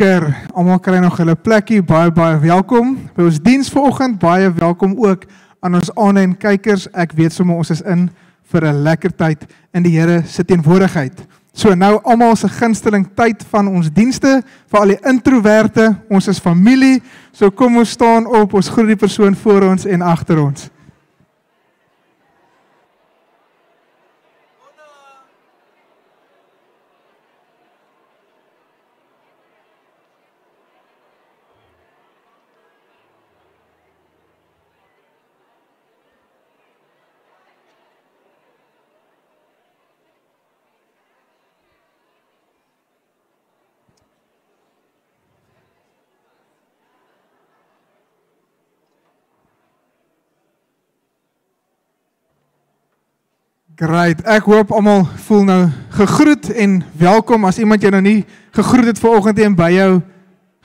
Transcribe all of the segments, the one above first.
Lekker. Almal kry nog hulle plekkie. Baie baie welkom by ons diens vanoggend. Baie welkom ook aan ons aanlyn kykers. Ek weet sommer ons is in vir 'n lekker tyd in die Here se teenwoordigheid. So nou almal se gunsteling tyd van ons dienste vir al die introverte. Ons is familie. So kom ons staan op. Ons groet die persoon voor ons en agter ons. Great. Ek hoop almal voel nou gegroet en welkom as iemand jou nou nie gegroet het vanoggend en by jou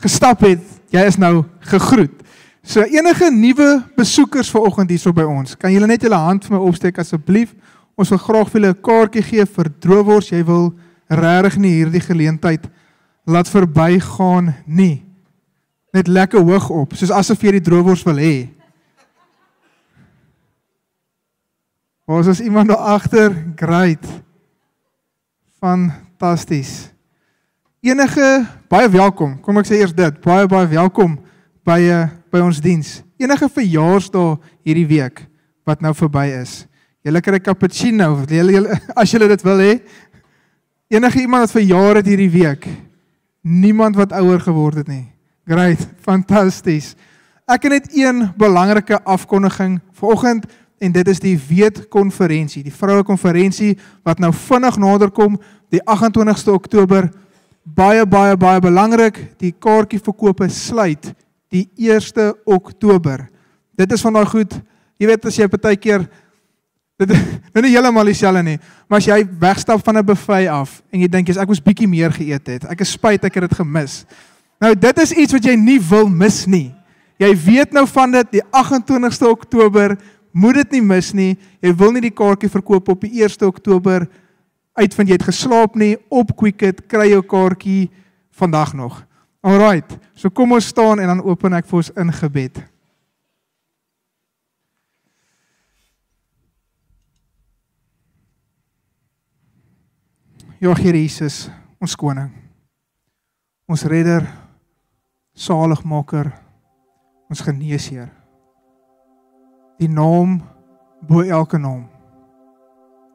gestap het. Jy is nou gegroet. So enige nuwe besoekers vanoggend hierso by ons, kan julle net julle hand vir my opsteek asseblief? Ons wil graag vir julle 'n kaartjie gee vir droewors. Jy wil regtig nie hierdie geleentheid laat verbygaan nie. Net lekker hoog op, soos asof jy die droewors wil hê. Ons is iemand daar agter. Great. Fantasties. Enige baie welkom. Kom ek sê eers dit. Baie baie welkom by uh, by ons diens. Enige verjaarsdag hierdie week wat nou verby is. Julle kry 'n cappuccino julle, julle as julle dit wil hê. Enige iemand wat verjaar het hierdie week. Niemand wat ouer geword het nie. Great. Fantasties. Ek het net een belangrike afkondiging. Vanoggend en dit is die weetkonferensie, die vroue konferensie wat nou vinnig nader kom, die 28ste Oktober. Baie baie baie belangrik, die kaartjieverkope sluit die 1ste Oktober. Dit is van daai goed. Jy weet as jy partykeer dit nou nie heeltemal dieselfde nie, maar as jy wegstap van 'n buffet af en jy dink jy's ek moes bietjie meer geëet het. Ek is spyt ek het dit gemis. Nou dit is iets wat jy nie wil mis nie. Jy weet nou van dit die 28ste Oktober Moet dit nie mis nie. Jy wil nie die kaartjie verkoop op die 1 Oktober uitvind jy het geslaap nie op Quicket kry jou kaartjie vandag nog. Alraight. So kom ons staan en dan open ek vir ons in gebed. Ja, Here Jesus, ons koning. Ons redder, saligmaker, ons geneesheer die naam bo elke naam.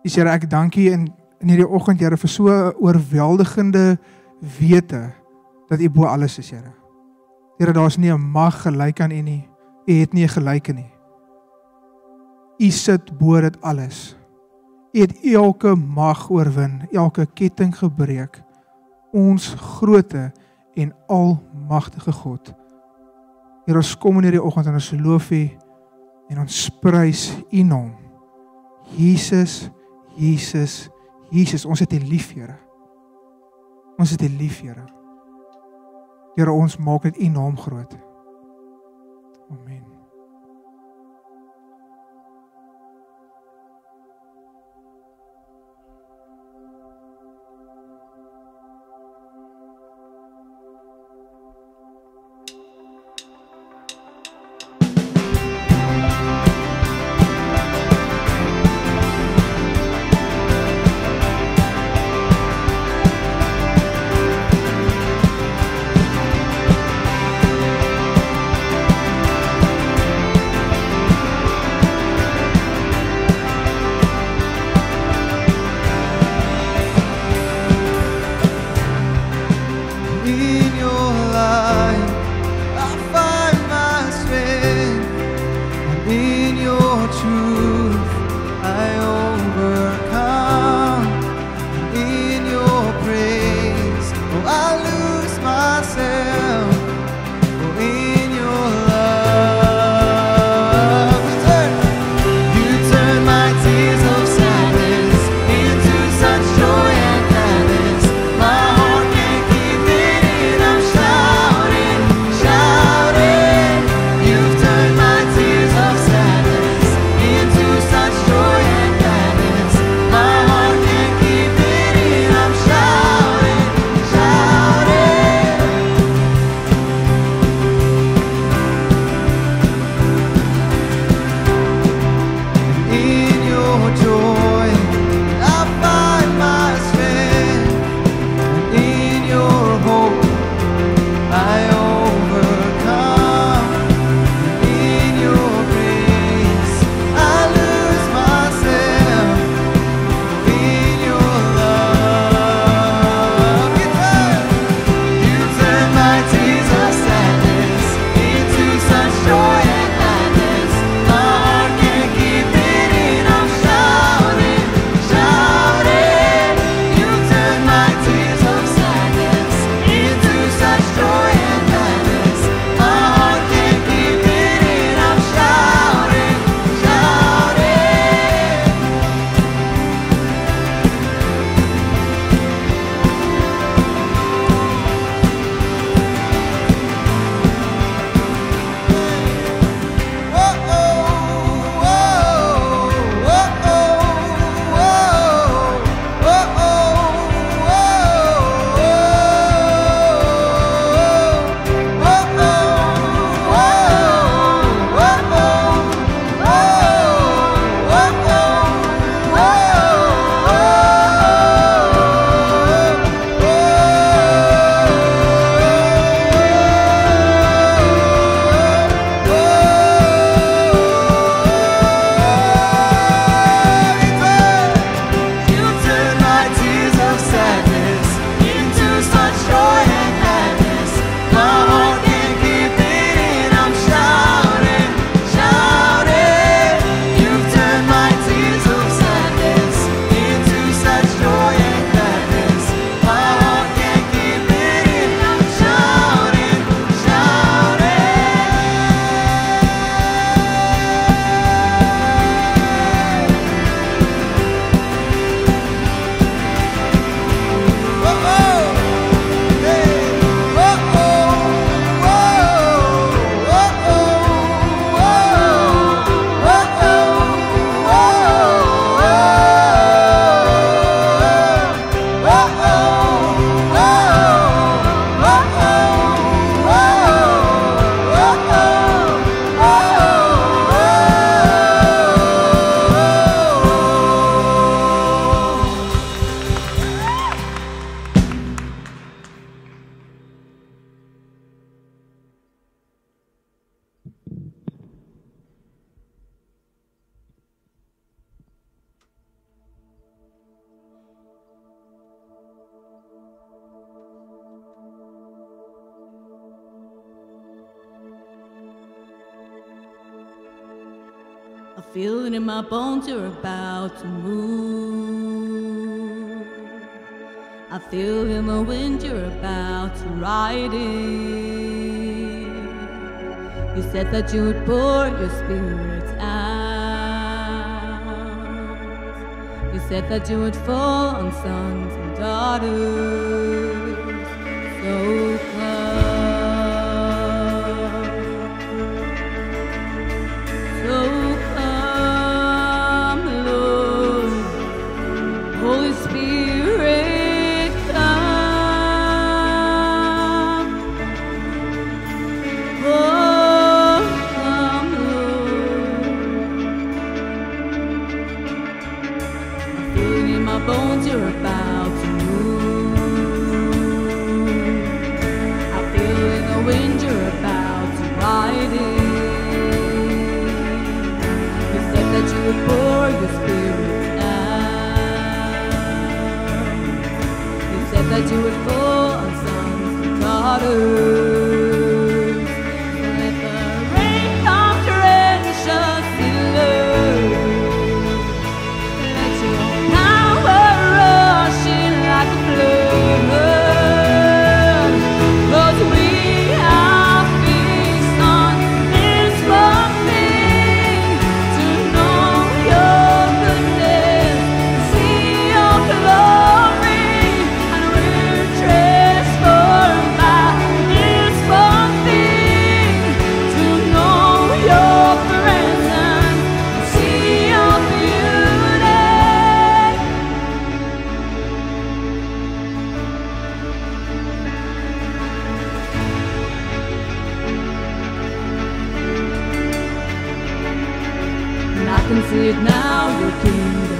Dis Here, ek dank U in in hierdie oggend, Here, vir so 'n oorweldigende wete dat U bo alles is, Here. Here, daar's nie 'n mag gelyk aan U nie. U het nie 'n gelyke nie. U sit bo dit alles. U het elke mag oorwin, elke ketting gebreek. Ons grootte en almagtige God. Here, ons kom in hierdie oggend en ons loof U en ons prys U naam. Jesus, Jesus, Jesus, ons het U lief, Here. Ons het U lief, Here. Here, ons maak net U naam groot. my bones are about to move. I feel in the wind you're about to ride in. You said that you would pour your spirits out. You said that you would fall on sons and daughters. So close. You said that you would fall on sons and daughters. can see it now, your kingdom.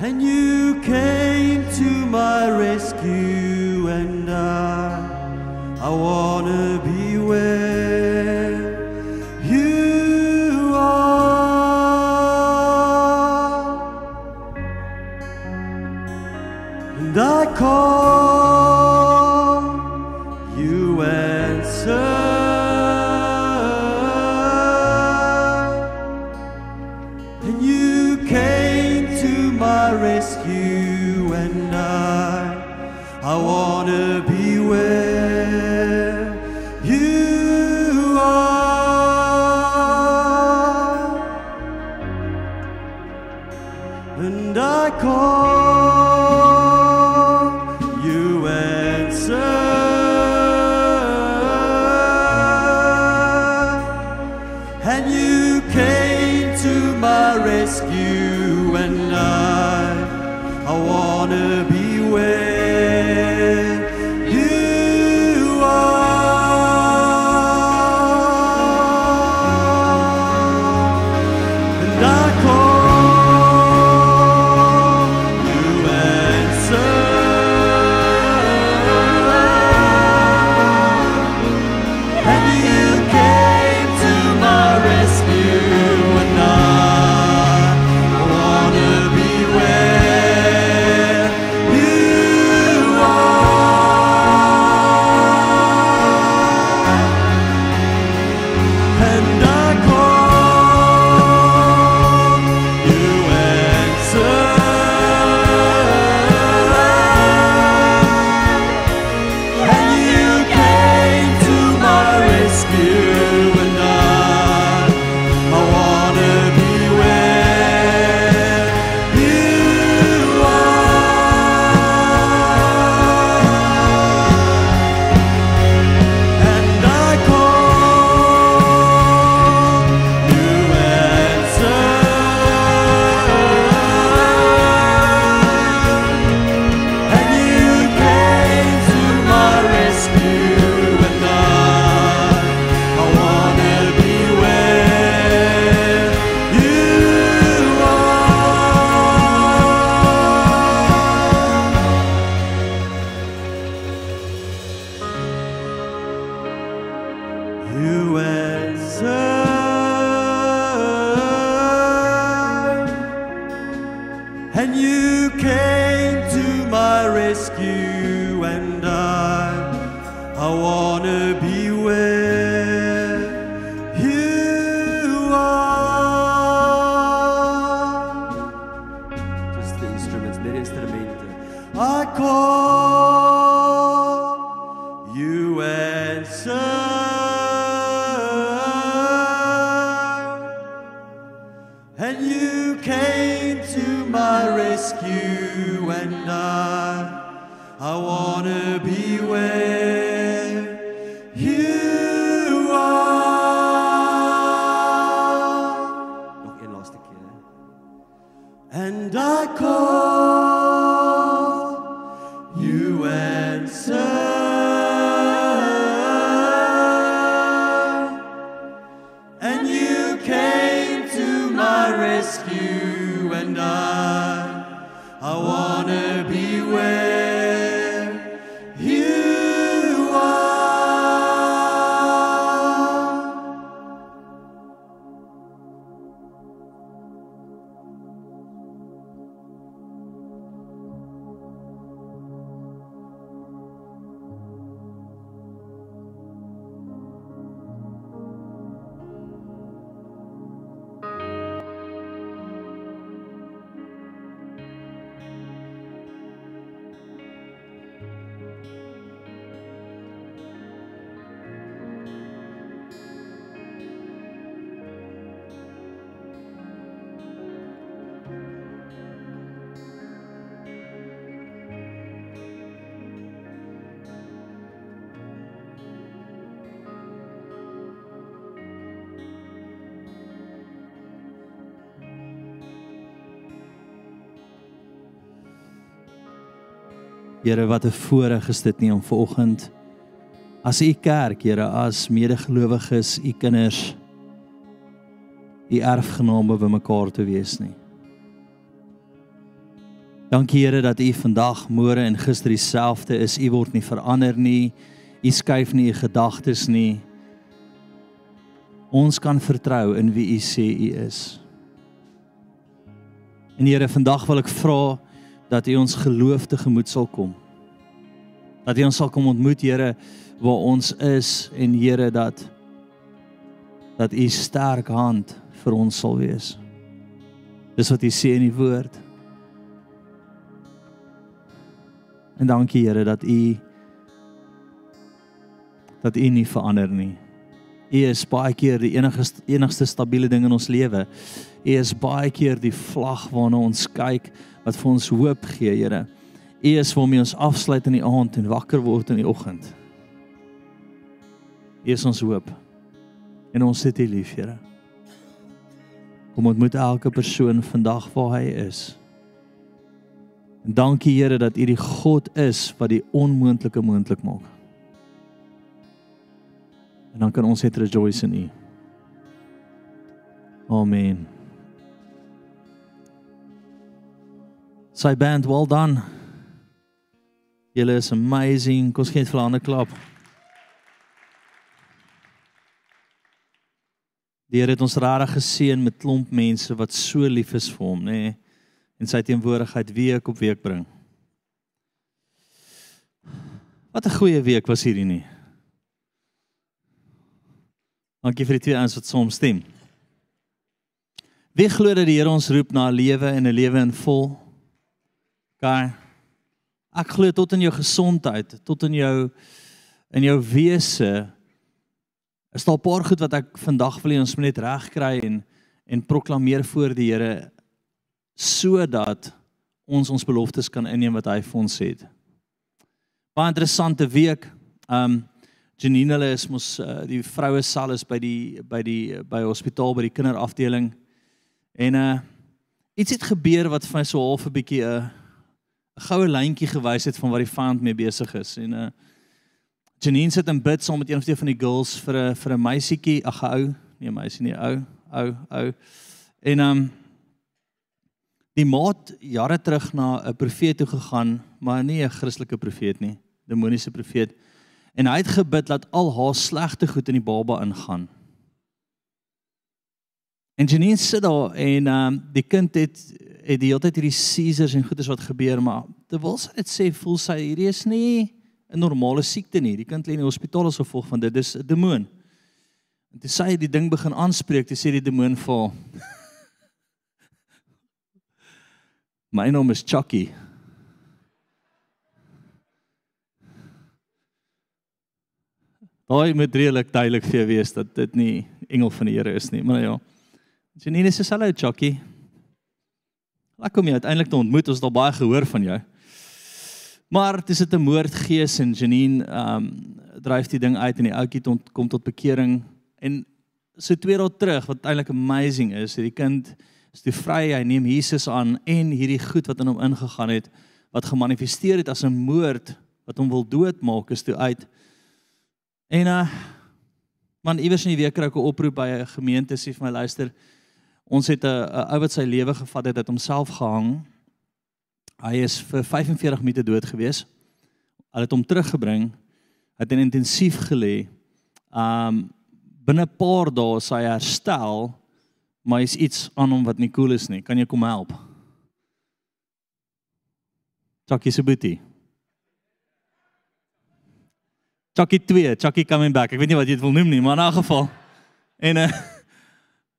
and you came to my rescue and I I wanna be where you are. And I call rescue, and I, I wanna be where Here, wat 'n voorreg is dit nie om vanoggend as u kerk, Here, as medegelowiges, u kinders, u erfgename bymekaar te wees nie. Dankie Here dat u vandag, môre en gister dieselfde is. U word nie verander nie. U skuif nie u gedagtes nie. Ons kan vertrou in wie u sê u is. En Here, vandag wil ek vra dat U ons geloof tegemoet sal kom. Dat U ons sal kom ontmoet, Here, waar ons is en Here dat dat U sterk hand vir ons sal wees. Dis wat U sê in die woord. En dankie Here dat U dat U nie verander nie. U is baie keer die enigste enigste stabiele ding in ons lewe. U is baie keer die vlag waarna ons kyk wat vir ons hoop gee, Here. U is waarmee ons afsluit in die aand en wakker word in die oggend. U is ons hoop. En ons het U lief, Here. Kom ontmoet elke persoon vandag waar hy is. En dankie Here dat U die God is wat die onmoontlike moontlik maak. En dan kan ons net rejoice in U. Amen. Sy band, well done. Julle is amazing. Kom ons gee net vir 'n ander klap. Die Here het ons regtig geseën met klomp mense wat so lief is vir hom, nê? Nee, en sy teenwoordigheid week op week bring. Wat 'n goeie week was hierdie nie. Dankie vir die twee ouens wat soms stem. Wie glo dat die Here ons roep na 'n lewe en 'n lewe in vol? Gaan. Ek glo tot in jou gesondheid, tot in jou in jou wese. Is daar 'n paar goed wat ek vandag wil hê ons moet net regkry en en proklameer voor die Here sodat ons ons beloftes kan inneem wat hy vir ons het. Baie interessante week. Um Janine hulle is mos uh, die vroue sal is by die by die by hospitaal by die kinderafdeling. En uh iets het gebeur wat vir my so half 'n bietjie 'n uh, 'n goue lyntjie gewys het van wat die vyand mee besig is. En uh Janine sit in bid saam met een of twee van die girls vir 'n vir 'n meisietjie, ag 'n ou, nee meisie nie, ou, ou, ou. En um die maat jare terug na 'n profeet toe gegaan, maar nie 'n Christelike profeet nie, demoniese profeet. En hy het gebid dat al haar slegte goed in die baba ingaan. En Janine sit daar en um die kind het het die hele tyd hierdie seizures en goeters wat gebeur, maar terwyl sy dit sê, voel sy hierdie is nie 'n normale siekte nie. Die kind lê in die hospitaal as gevolg van dit. Dis 'n demoon. En toe sy die ding begin aanspreek, toe sê die demoon vir haar My naam is Chucky. Daai moet redelik duidelik vir jou wees dat dit nie engel van die Here is nie, maar ja. Janine sê hallo Chucky. Lekker om jou uiteindelik te ontmoet. Ons het al baie gehoor van jou. Maar dis dit 'n moordgees en Janine ehm um, dryf die ding uit en die ouetjie tot kom tot bekering en so twee dae terug wat eintlik amazing is, die kind is toe vry, hy neem Jesus aan en hierdie goed wat in hom ingegaan het wat gemanifesteer het as 'n moord wat hom wil doodmaak is toe uit. En uh man iewers in die week kry ek 'n oproep by 'n gemeente sê vir my luister ons het 'n ou wat sy lewe gevat het uit homself gehang. Hy is vir 45 minute dood gewees. Hulle het hom teruggebring. Hy het in intensief gelê. Um binne 'n paar dae sy herstel maar is iets aan hom wat nie cool is nie. Kan jy kom help? Chucky se boetie. Chucky 2, Chucky coming back. Ek weet nie wat jy dit wil noem nie, maar in 'n geval. En uh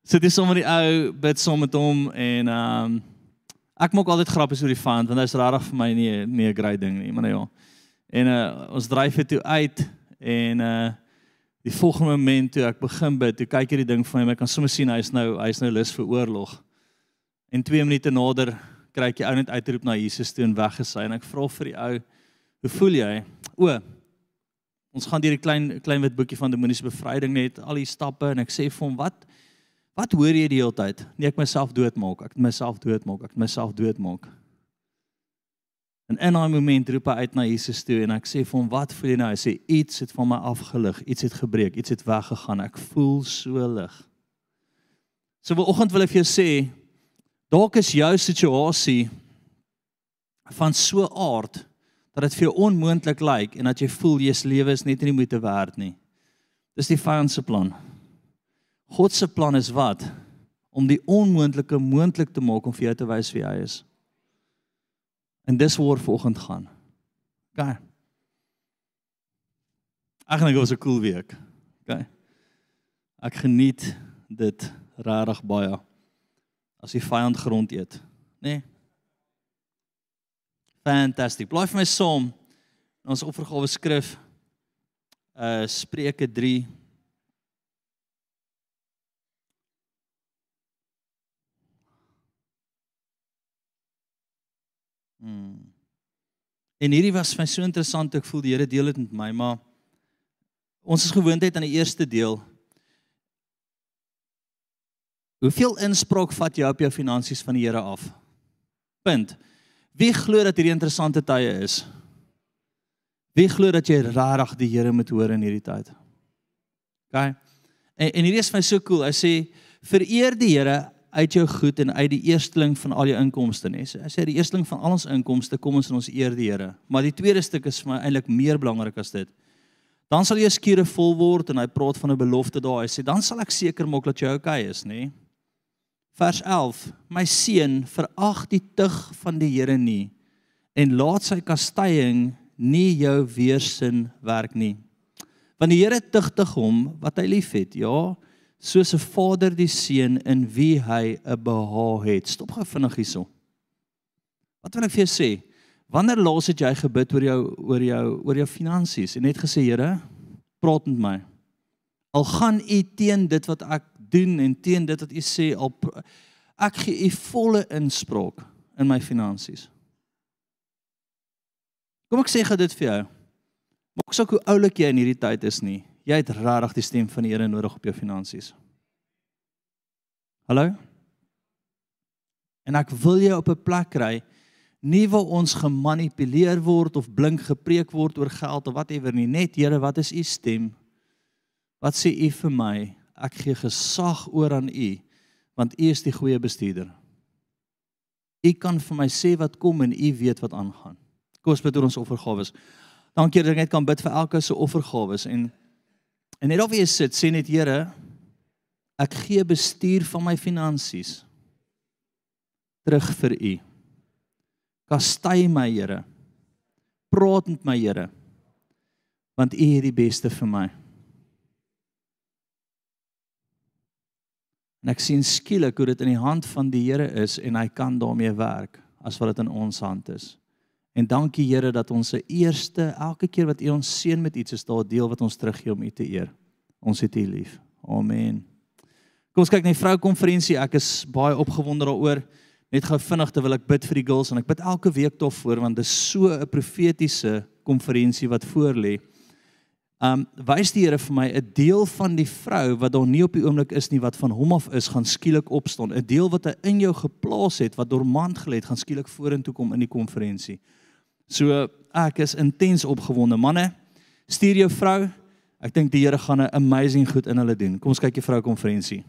so dis sommer die ou bid saam met hom en um ek maak altyd grappies oor die van want hy's regtig vir my nie nie 'n great ding nie, maar ja. En uh ons dryf dit toe uit en uh die volgende oomblik toe ek begin bid, toe kyk hierdie ding van hom, ek kan sommer sien hy's nou hy's nou lus vir oorlog. En 2 minute nader kry ek die ou net uitroep na Jesus toe en weggesy en ek vra vir die ou, "Hoe voel jy?" O, ons gaan deur die klein klein wit boekie van demoniese bevryding net al die stappe en ek sê vir hom, "Wat wat hoor jy die hele tyd?" Nee, ek myself doodmaak. Ek myself doodmaak. Ek myself doodmaak. En in daai oomblik roep hy uit na Jesus toe en ek sê vir hom, "Wat voel jy nou?" Hy sê, "Iets het van my afgelig, iets het gebreek, iets het weggegaan. Ek voel so lig." So vanoggend wil ek vir jou sê, dalk is jou situasie van so aard dat dit vir jou onmoontlik lyk en dat jy voel jy se lewe is net nie moeite werd nie. Dis die vyand se plan. God se plan is wat? Om die onmoontlike moontlik te maak om vir jou te wys wie hy is. En dis waar vanoggend gaan. OK. Ek gaan gou 'n cool week. OK. Ek geniet dit regtig baie as die vyand grond eet, nê? Nee? Fantasties. Bly vir my saam in ons offergawe skrif uh Spreuke 3 Hmm. En hierdie was vir my so interessant, ek voel die Here deel dit met my, maar ons is gewoondheid aan die eerste deel. Hoeveel inspraak vat jy op jou finansies van die Here af? Punt. Wie glo dat hierdie interessante tye is? Wie glo dat jy regtig die Here moet hoor in hierdie tyd? OK. En en hierdie is vir my so cool. Hy sê vereer die Here uit jou goed en uit die eersteling van al jou inkomste nê. So, as jy die eersteling van al ons inkomste kom ons in ons eer die Here. Maar die tweede stuk is vir my eintlik meer belangrik as dit. Dan sal jou skure vol word en hy praat van 'n belofte daar. Hy sê dan sal ek seker maak dat jy oukei okay is, nê. Vers 11: My seun, verag die tug van die Here nie en laat sy kastying nie jou weersin werk nie. Want die Here tugtig hom wat hy liefhet. Ja, soos 'n vader die seun in wie hy 'n behaag het. Stop gou vinnig hierso. Wat wil ek vir jou sê? Wanneer laas het jy gebid oor jou oor jou oor jou finansies en net gesê Here, praat met my. Al gaan u teen dit wat ek doen en teen dit wat u sê al ek gee u volle inspraak in my finansies. Kom ek sê gou dit vir jou. Maak saak hoe oulik jy in hierdie tyd is nie. Jy het regtig die stem van die Here nodig op jou finansies. Hallo? En ek wil jou op 'n plek kry nie waar ons gemanipuleer word of blink gepreek word oor geld of whatever nie. Net Here, wat is u stem? Wat sê u vir my? Ek gee gesag oor aan u want u is die goeie bestuurder. U kan vir my sê wat kom en u weet wat aangaan. Kom ons bid oor ons offergawes. Dankie dat ek net kan bid vir elke se offergawes en En net of jy sit, sê net Here, ek gee bestuur van my finansies. terug vir U. Kastei my, Here. Praat met my, Here. Want U het die beste vir my. En ek sien skielik hoe dit in die hand van die Here is en hy kan daarmee werk as wat dit in ons hand is. En dankie Here dat ons se eerste elke keer wat U ons seën met iets is daar 'n deel wat ons teruggee om U te eer. Ons het U lief. Amen. Kom ons kyk na die vroukonferensie. Ek is baie opgewonde daaroor. Net gou vinnig terwyl ek bid vir die girls en ek bid elke week tog voor want dit is so 'n profetiese konferensie wat voorlê. Um wys die Here vir my 'n deel van die vrou wat daar nie op die oomblik is nie wat van hom af is gaan skielik opstaan. 'n Deel wat hy in jou geplaas het wat dormant gelê het gaan skielik vorentoe kom in die konferensie. So ek is intens opgewonde. Manne, stuur jou vrou. Ek dink die Here gaan 'n amazing goed in hulle doen. Kom ons kyk die vrou konferensie.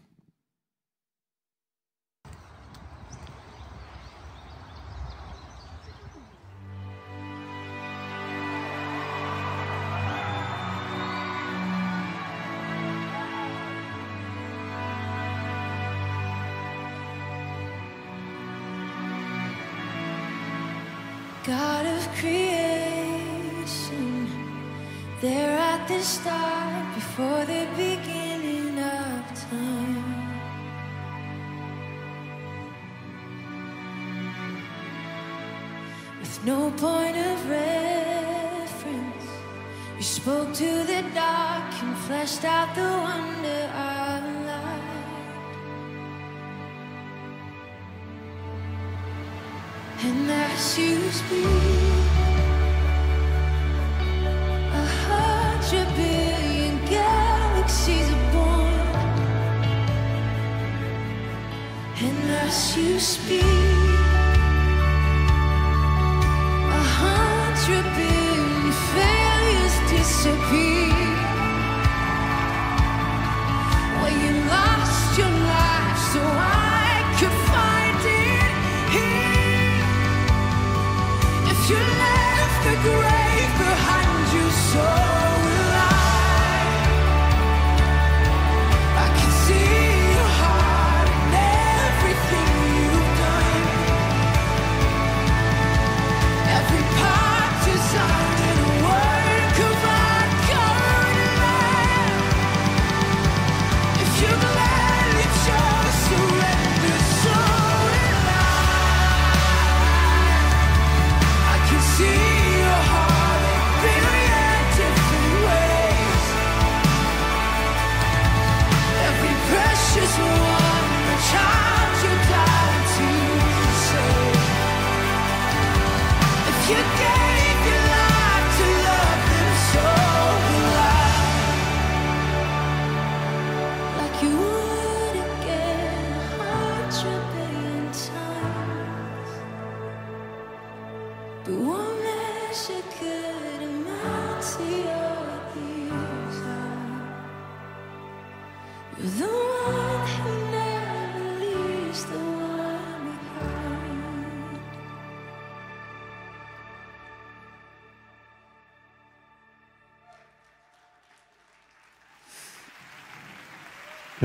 God of creation, there at the start, before the beginning of time. With no point of reference, you spoke to the dark and fleshed out the wonder of And as you speak, a hundred billion galaxies are born. And as you speak, a hundred billion failures disappear. The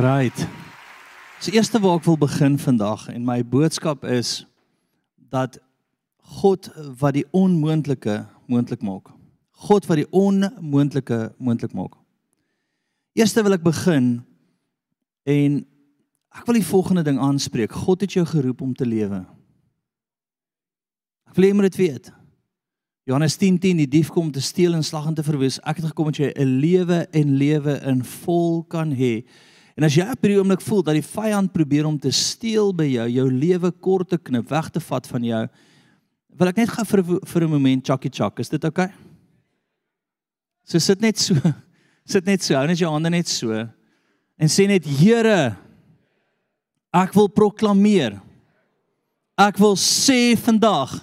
Great. So eerste waar ek wil begin vandag en my boodskap is dat God wat die onmoontlike moontlik maak. God wat die onmoontlike moontlik maak. Eerste wil ek begin en ek wil die volgende ding aanspreek. God het jou geroep om te lewe. Ek wil hê jy moet dit weet. Johannes 10:10 10, die dief kom om te steel en slag en te verwoes. Ek het gekom dat jy 'n lewe en lewe in vol kan hê. En as jy op hierdie oomblik voel dat die vyand probeer om te steel by jou, jou lewe kort te knip, weg te vat van jou, wil ek net gou vir vir 'n oomblik chakkie chak. Is dit oukei? Okay? So sit net so. Sit net so, hou net jou hande net so en sê net Here, ek wil proklameer. Ek wil sê vandag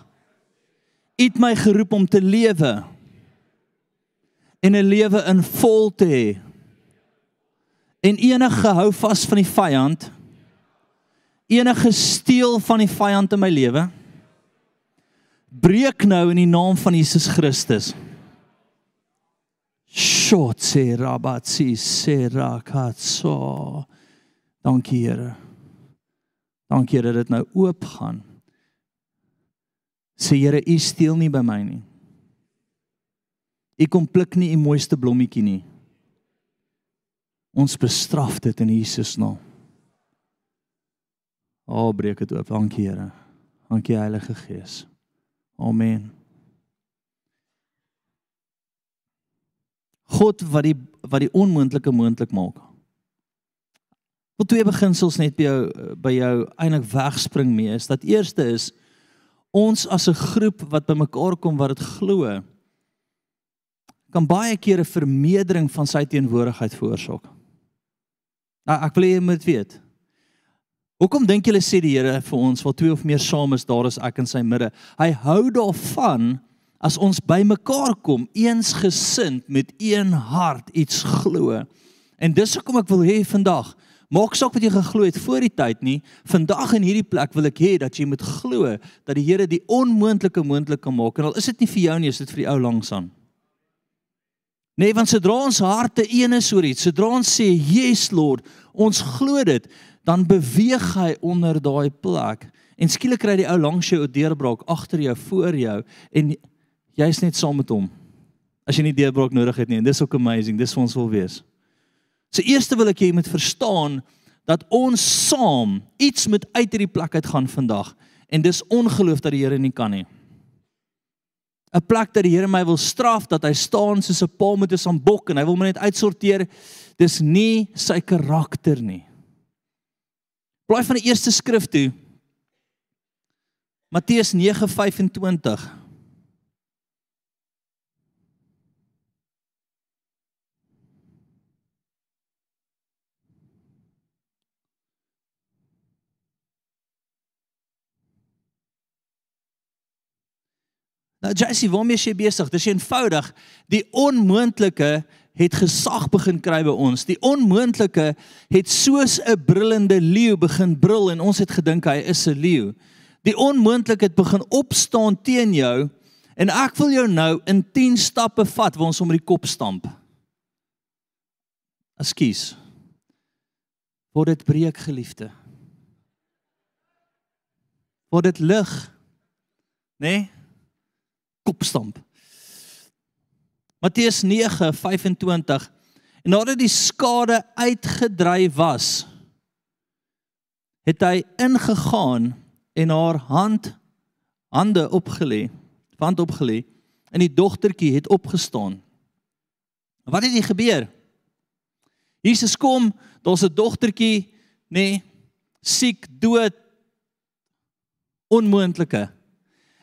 U het my geroep om te lewe en 'n lewe in vol te hê. En enige hou vas van die vyand, enige steel van die vyand in my lewe, breek nou in die naam van Jesus Christus. Shot se rabatsi se rakatso. Dankie Here. Dankie dat dit nou oop gaan. Sê Here, U steel nie by my nie. U kom pluk nie U mooiste blommetjie nie. Ons bestraf dit in Jesus naam. O, oh, breek dit oop. Dankie Here. Dankie Heilige Gees. Amen. God wat die wat die onmoontlike moontlik maak. Wil twee beginsels net by jou by jou eintlik wegspring mee is dat eerste is ons as 'n groep wat bymekaar kom wat dit glo kan baie keer 'n vermeerdering van sy teenwoordigheid veroorsaak. Nou ek wil hê jy moet weet. Hoekom dink julle sê die Here vir ons waar twee of meer saam is daar is ek in sy midde. Hy hou daarvan as ons bymekaar kom eensgesind met een hart iets glo. En dis hoekom ek wil hê vandag Maak saak wat jy geglo het voor die tyd nie. Vandag in hierdie plek wil ek hê dat jy moet glo dat die Here die onmoontlike moontlik kan maak. En al is dit nie vir jou nie, is dit vir die ou langs aan. Nee, want sodra ons harte een is oor iets, sodra ons sê, "Yes Lord," ons glo dit, dan beweeg hy onder daai plek. En skielik kry die ou langs jou 'n deurbraak agter jou, voor jou en jy's net saam met hom. As jy nie deurbraak nodig het nie, dis ook amazing, dis vir ons wil wees. So eerste wil ek hê jy moet verstaan dat ons saam iets moet uit hierdie plek uit gaan vandag en dis ongeloof dat die Here nie kan nie. 'n Plek dat die Here my wil straf dat hy staan soos 'n paal met 'n sambok en hy wil my net uitsorteer. Dis nie sy karakter nie. Blaai van die eerste skrif toe. Matteus 9:25. Nou Jessie, waarmee is jy besig? Dis eenvoudig. Die onmoontlike het gesag begin kry by ons. Die onmoontlike het soos 'n brullende leeu begin brul en ons het gedink hy is 'n leeu. Die onmoontlike het begin opstaan teen jou en ek wil jou nou in 10 stappe vat waar ons om die kop stamp. Ekskuus. Word dit breek geliefde. Word dit lig. Né? Nee? Kopstamp. Matteus 9:25 En nadat die skade uitgedry was, het hy ingegaan en haar hand hande opgelê, hand opgelê en die dogtertjie het opgestaan. Wat het hier gebeur? Jesus kom, daar's 'n dogtertjie, nê, nee, siek, dood, onmoontlike.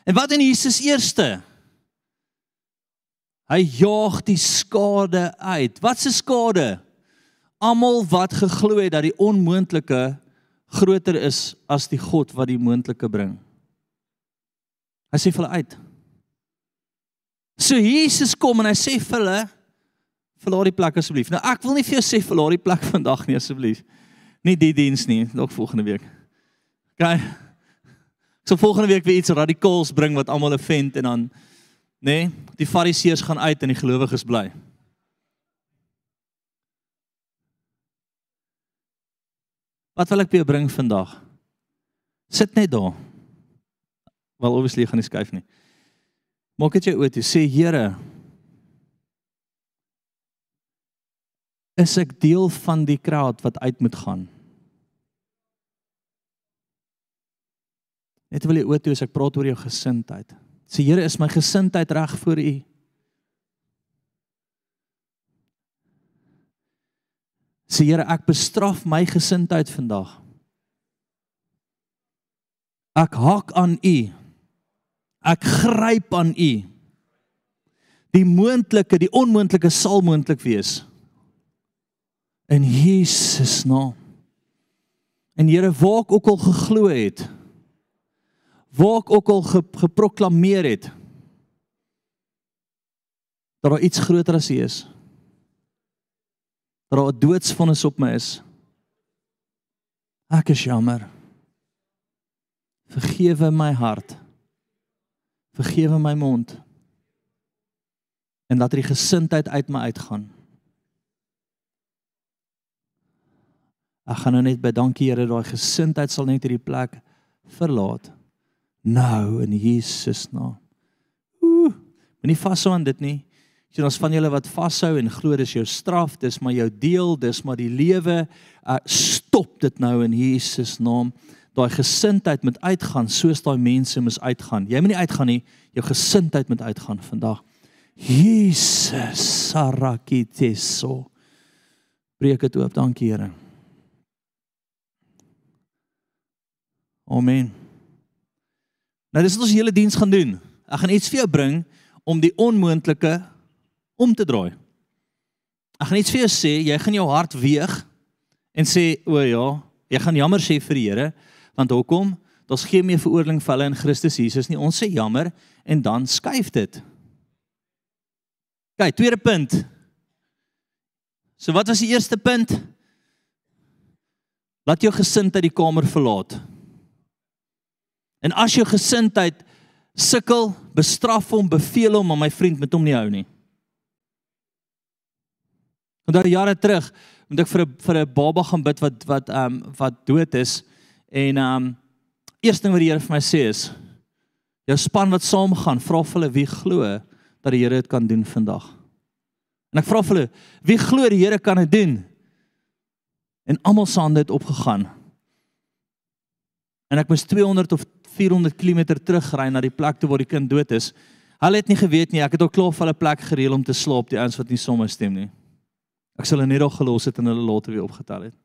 En wat in Jesus eerste? Hy jaag die skade uit. Wat se skade? Almal wat geglo het dat die onmoontlike groter is as die God wat die moontlike bring. Hy sê vir hulle uit. So Jesus kom en hy sê vir hulle verlaat die plek asseblief. Nou ek wil nie vir jou sê verlaat die plek vandag nie asseblief. Nie die diens nie, dalk volgende week. OK. So volgende week weer iets radikaals bring wat almal offend en dan nê? Nee, die fariseërs gaan uit en die gelowiges bly. Wat wil ek by jou bring vandag? Sit net daar. Wel obviously gaan nie skuif nie. Maak dit jou oë toe. Sê Here, is ek deel van die crowd wat uit moet gaan? Net wil jy oë toe as ek praat oor jou gesindheid. Sê Here, is my gesindheid reg voor U? Sê Here, ek bestraf my gesindheid vandag. Ek hak aan U. Ek gryp aan U. Die moontlike, die onmoontlike sal moontlik wees. In Jesus naam. En Here, waar ek ook al geglo het, waar ek ook al ge, geproklaameer het dat daar iets groter as U is. Dat daar 'n doodsvonnis op my is. Ek is jammer. Vergewe my hart. Vergewe my mond. En laat die gesindheid uit my uitgaan. Ek gaan nou net by dankie Here daai gesindheid sal net hierdie plek verlaat Nou in Jesus naam. Ooh, moenie vashou aan dit nie. Sien ons van julle wat vashou en glo dis jou straf, dis maar jou deel, dis maar die lewe. Uh, stop dit nou in Jesus naam. Daai gesindheid moet uitgaan soos daai mense moet uitgaan. Jy moenie uitgaan nie, jou gesindheid moet uitgaan vandag. Jesus sarakiteso. Breek dit oop, dankie Here. Amen. Nou dis wat ons hele diens gaan doen. Ek gaan iets vir jou bring om die onmoontlike om te draai. Ek gaan iets vir jou sê, jy gaan jou hart weeg en sê o ja, jy gaan jammer sê vir die Here, want hoekom? Daar's geen meer veroordeling vir hulle in Christus Jesus nie. Ons sê jammer en dan skuif dit. Kyk, tweede punt. So wat was die eerste punt? Laat jou gesindheid die kamer verlaat. En as jou gesindheid sukkel, bestraf hom, beveel hom, maar my vriend met hom nie hou nie. Want daar jare terug moet ek vir 'n vir 'n baba gaan bid wat wat ehm um, wat dood is en ehm um, eerste ding wat die Here vir my sê is jou span wat saam gaan, vra vir hulle wie glo dat die Here dit kan doen vandag. En ek vra vir hulle, wie glo die Here kan dit doen? En almal se hande het opgegaan. En ek moes 200 of 400 km terugry na die plek toe waar die kind dood is. Hulle het nie geweet nie, ek het ook klaar vir hulle plek gereël om te slaap, die ouens wat nie sommer stem nie. Ek sal hulle net nog gelos het en hulle later weer opgetel het.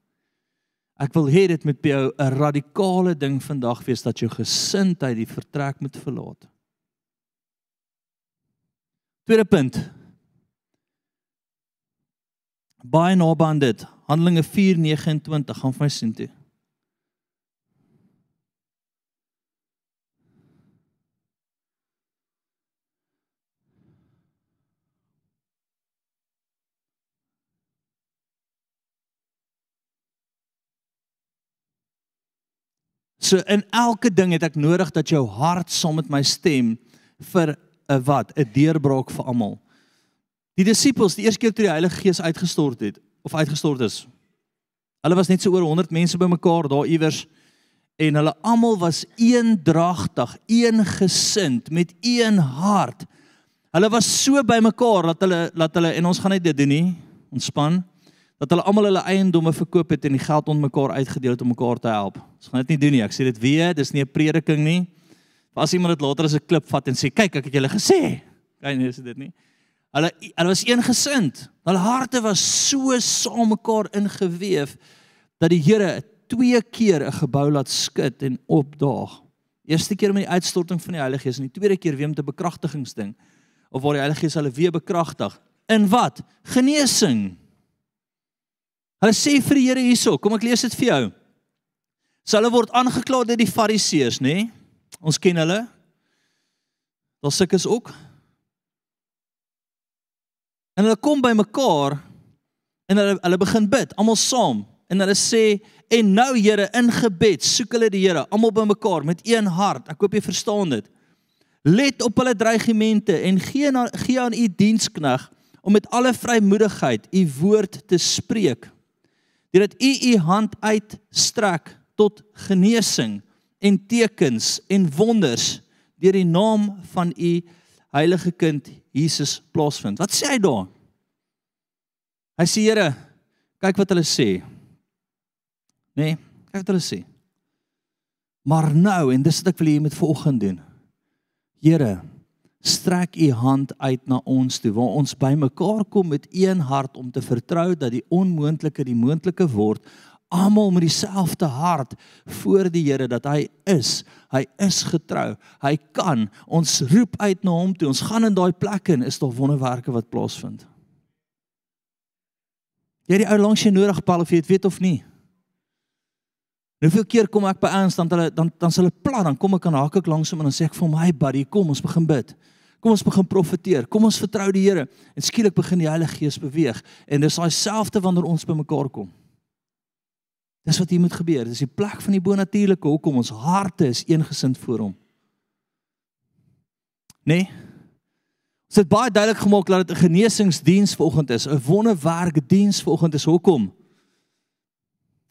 Ek wil hê dit moet by jou 'n radikale ding vandag wees dat jou gesindheid die vertrek moet verlaat. Tweede punt. Baie naby aan dit. Handelinge 4:29 gaan vir my sien toe. So in elke ding het ek nodig dat jou hart saam met my stem vir 'n wat? 'n Deurbraak vir almal. Die disippels, die eerste keer toe die Heilige Gees uitgestort het of uitgestort is. Hulle was net so oor 100 mense bymekaar daar iewers en hulle almal was eendragtig, eengesind met een hart. Hulle was so bymekaar dat hulle laat hulle en ons gaan net dit doen nie. Ontspan dat hulle almal hulle eiendomme verkoop het en die geld onder mekaar uitgedeel het om mekaar te help. Ons gaan dit nie doen nie. Ek sê dit weer, dis nie 'n prediking nie. As iemand dit later as 'n klip vat en sê, "Kyk, ek het julle gesê." Kyk, nee, is dit nie. Hulle hulle was eengesind. Hulle harte was so saam mekaar ingeweef dat die Here twee keer 'n gebou laat skud en opdaag. Eerste keer met die uitstorting van die Heilige Gees en die tweede keer weer met 'n bekragtigingsding of waar die Heilige Gees hulle weer bekragtig. In wat? Genesing. Hulle sê vir die Here hierso, kom ek lees dit vir jou. So hulle word aangekla deur die Fariseërs, nê? Nee? Ons ken hulle. Daar sulkes ook. En hulle kom by mekaar en hulle hulle begin bid, almal saam. En hulle sê en nou Here in gebed soek hulle die Here almal by mekaar met een hart. Ek hoop jy verstaan dit. Let op hulle dreigemente en gee na, gee aan u dienskneg om met alle vrymoedigheid u woord te spreek. Deurdat u u hand uitstrek tot genesing en tekens en wonders deur die naam van u heilige kind Jesus plaasvind. Wat sê hy daar? Hy sê Here, kyk wat hulle sê. Nee, kyk wat hulle sê. Maar nou en dis wat ek wil hê jy moet vanoggend doen. Here, strek u hand uit na ons toe waar ons bymekaar kom met een hart om te vertrou dat die onmoontlike die moontlike word almal met dieselfde hart voor die Here dat hy is. Hy is getrou. Hy kan. Ons roep uit na hom toe. Ons gaan in daai plekke en is daar wonderwerke wat plaasvind. Jy het die ou langs jy nodig Paul of jy weet of nie. Hoeveel keer kom ek by ouens dan hulle dan dan s'hulle plan dan kom ek aan hak ek langs hom en dan sê ek vir my buddy kom ons begin bid. Kom ons begin profeteer. Kom ons vertrou die Here en skielik begin die Heilige Gees beweeg en dis daai selfde wanneer ons bymekaar kom. Dis wat hier moet gebeur. Dis die plek van die bonatuurlike hoekom ons harte is eengesind voor hom. Nee. Ons het baie duidelik gemaak dat dit 'n genesingsdiens vanoggend is, 'n wonderwerk diens vanoggend is. Hoekom?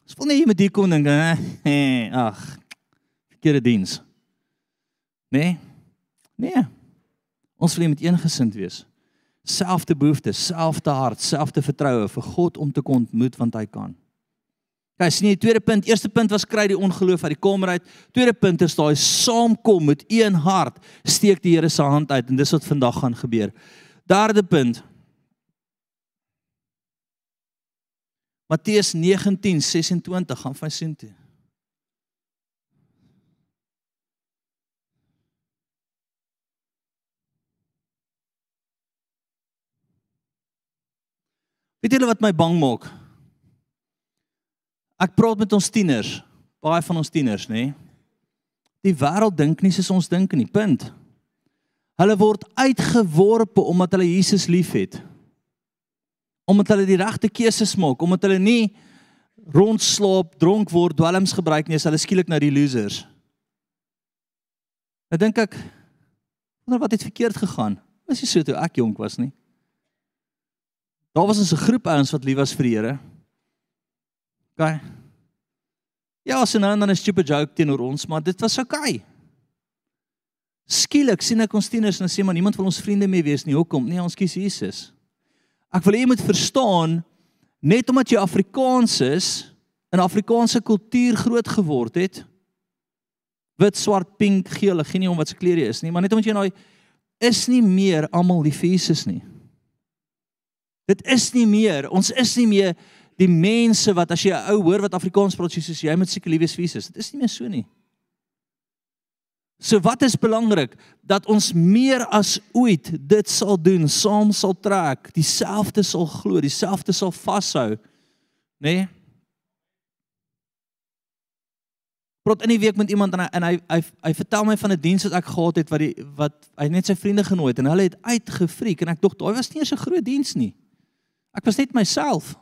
Ons wil nie hier met hier kom dink, ag, verkeerde diens. Nee? Nee. Ons wil met eengesind wees. Selfde behoeftes, selfde hart, selfde vertroue vir God om te kon ontmoet want hy kan. Kyk, sien jy, tweede punt, eerste punt was kry die ongeloof uit die kamer uit. Tweede punt is daai saamkom met een hart, steek die Here se hand uit en dis wat vandag gaan gebeur. Derde punt. Matteus 19:26 gaan van sien toe. Weet julle wat my bang maak? Ek praat met ons tieners, baie van ons tieners, nê? Nee? Die wêreld dink nie soos ons dink nie, punt. Hulle word uitgeworpe omdat hulle Jesus liefhet. Omdat hulle die regte keuses maak, omdat hulle nie rondslaap, dronk word, dwelms gebruik nie, is hulle skielik nou die losers. Nou dink ek, wonder wat het verkeerd gegaan? Was nie so toe ek jonk was nie. Daar was ons 'n groep ouens wat lief was vir die Here. OK. Ja, so nou en dan 'n stupid joke teenoor ons, maar dit was OK. Skielik sien ek ons tieners en sê maar niemand wil ons vriende meer wees nie. Hoekom? Nee, ons kies Jesus. Ek wil hê jy moet verstaan net omdat jy Afrikaans is, in Afrikaanse kultuur groot geword het, wit, swart, pink, geel, ek gee nie om wat se kleur jy is nie, maar net omdat jy nou is nie meer almal die Jesus nie. Dit is nie meer, ons is nie meer die mense wat as jy 'n ou hoor wat Afrikaans praat soos jy moet seker lief wees vir Jesus. Dit is nie meer so nie. So wat is belangrik dat ons meer as ooit dit sal doen, saam sal trek, dieselfde sal glo, dieselfde sal vashou, nê? Nee? Praat in die week met iemand en hy en hy hy, hy vertel my van 'n diens wat ek gehad het wat die wat hy net sy vriende genooi het en hulle het uitgefriek en ek dink daai was nie eens 'n groot diens nie. Ek was net myself.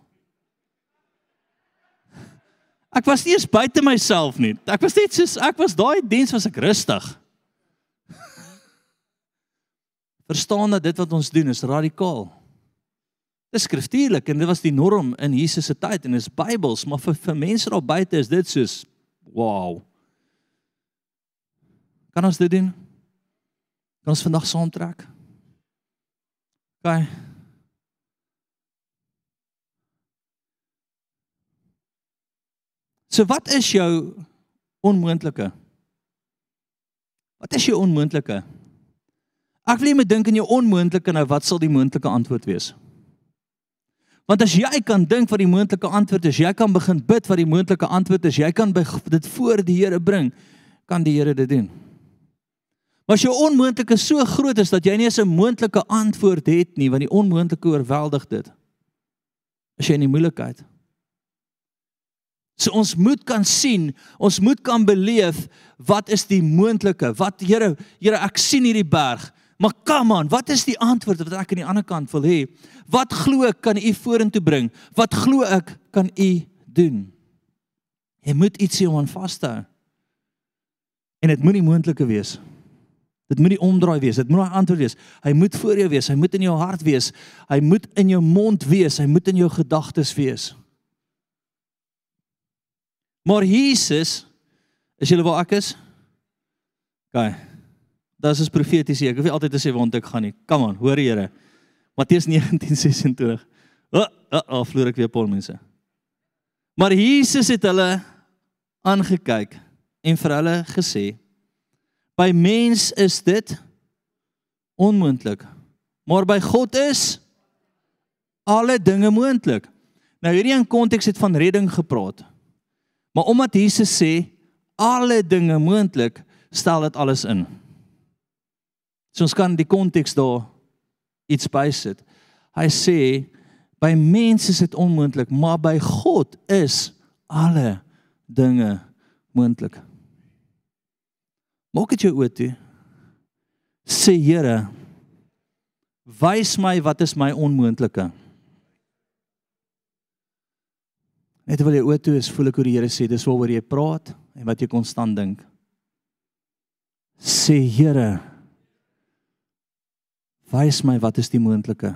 Ek was nie eens buite myself nie. Ek was net soos ek was daai diens was ek rustig. Verstaan dat dit wat ons doen is radikaal. Dis skriftuurlik en dit was die norm in Jesus se tyd en is Bybels, maar vir vir mense daar buite is dit soos wow. Kan ons dit doen? Kan ons vandag saamtrek? OK. So wat is jou onmoontlike? Wat is jou onmoontlike? Ek wil moet dink in jou onmoontlike nou wat sal die moontlike antwoord wees? Want as jy kan dink wat die moontlike antwoord is, jy kan begin bid wat die moontlike antwoord is, jy kan dit voor die Here bring, kan die Here dit doen. Maar as jou onmoontlike so groot is dat jy nie eens 'n moontlike antwoord het nie, want die onmoontlike oorweldig dit. As jy in die moeilikheid So ons moet kan sien, ons moet kan beleef wat is die moontlike? Wat Here, Here ek sien hierdie berg. Maar kom aan, wat is die antwoord wat ek aan die ander kant wil hê? Wat glo ek kan U vorentoe bring? Wat glo ek kan U doen? Jy moet iets hê om aan vas te hou. En dit moet nie moontlike wees. Dit moet nie omdraai wees. Dit moet 'n antwoord wees. Hy moet voor jou wees. Hy moet in jou hart wees. Hy moet in jou mond wees. Hy moet in jou gedagtes wees. Maar Jesus is julle waar ek is? OK. Das is profeties hier. Ek hoef nie altyd te sê waar ek gaan nie. Come on, hoor Here. Matteus 19:26. O, oh, oh, oh, vloer ek weer pol mense. Maar Jesus het hulle aangekyk en vir hulle gesê: By mens is dit onmoontlik, maar by God is alle dinge moontlik. Nou hierdie in konteks het van redding gepraat. Maar omdat Jesus sê alle dinge moontlik, stel dit alles in. So ons kan die konteks daar iets bysit. Hy sê by mense is dit onmoontlik, maar by God is alle dinge moontlik. Maak dit jou oë toe. Sê Here, wys my wat is my onmoontlike. Net terwyl jy oor toe is, voel ek hoe die Here sê dis waaroor jy praat en wat jy konstant dink. Sê Here, wys my wat is die moontlike.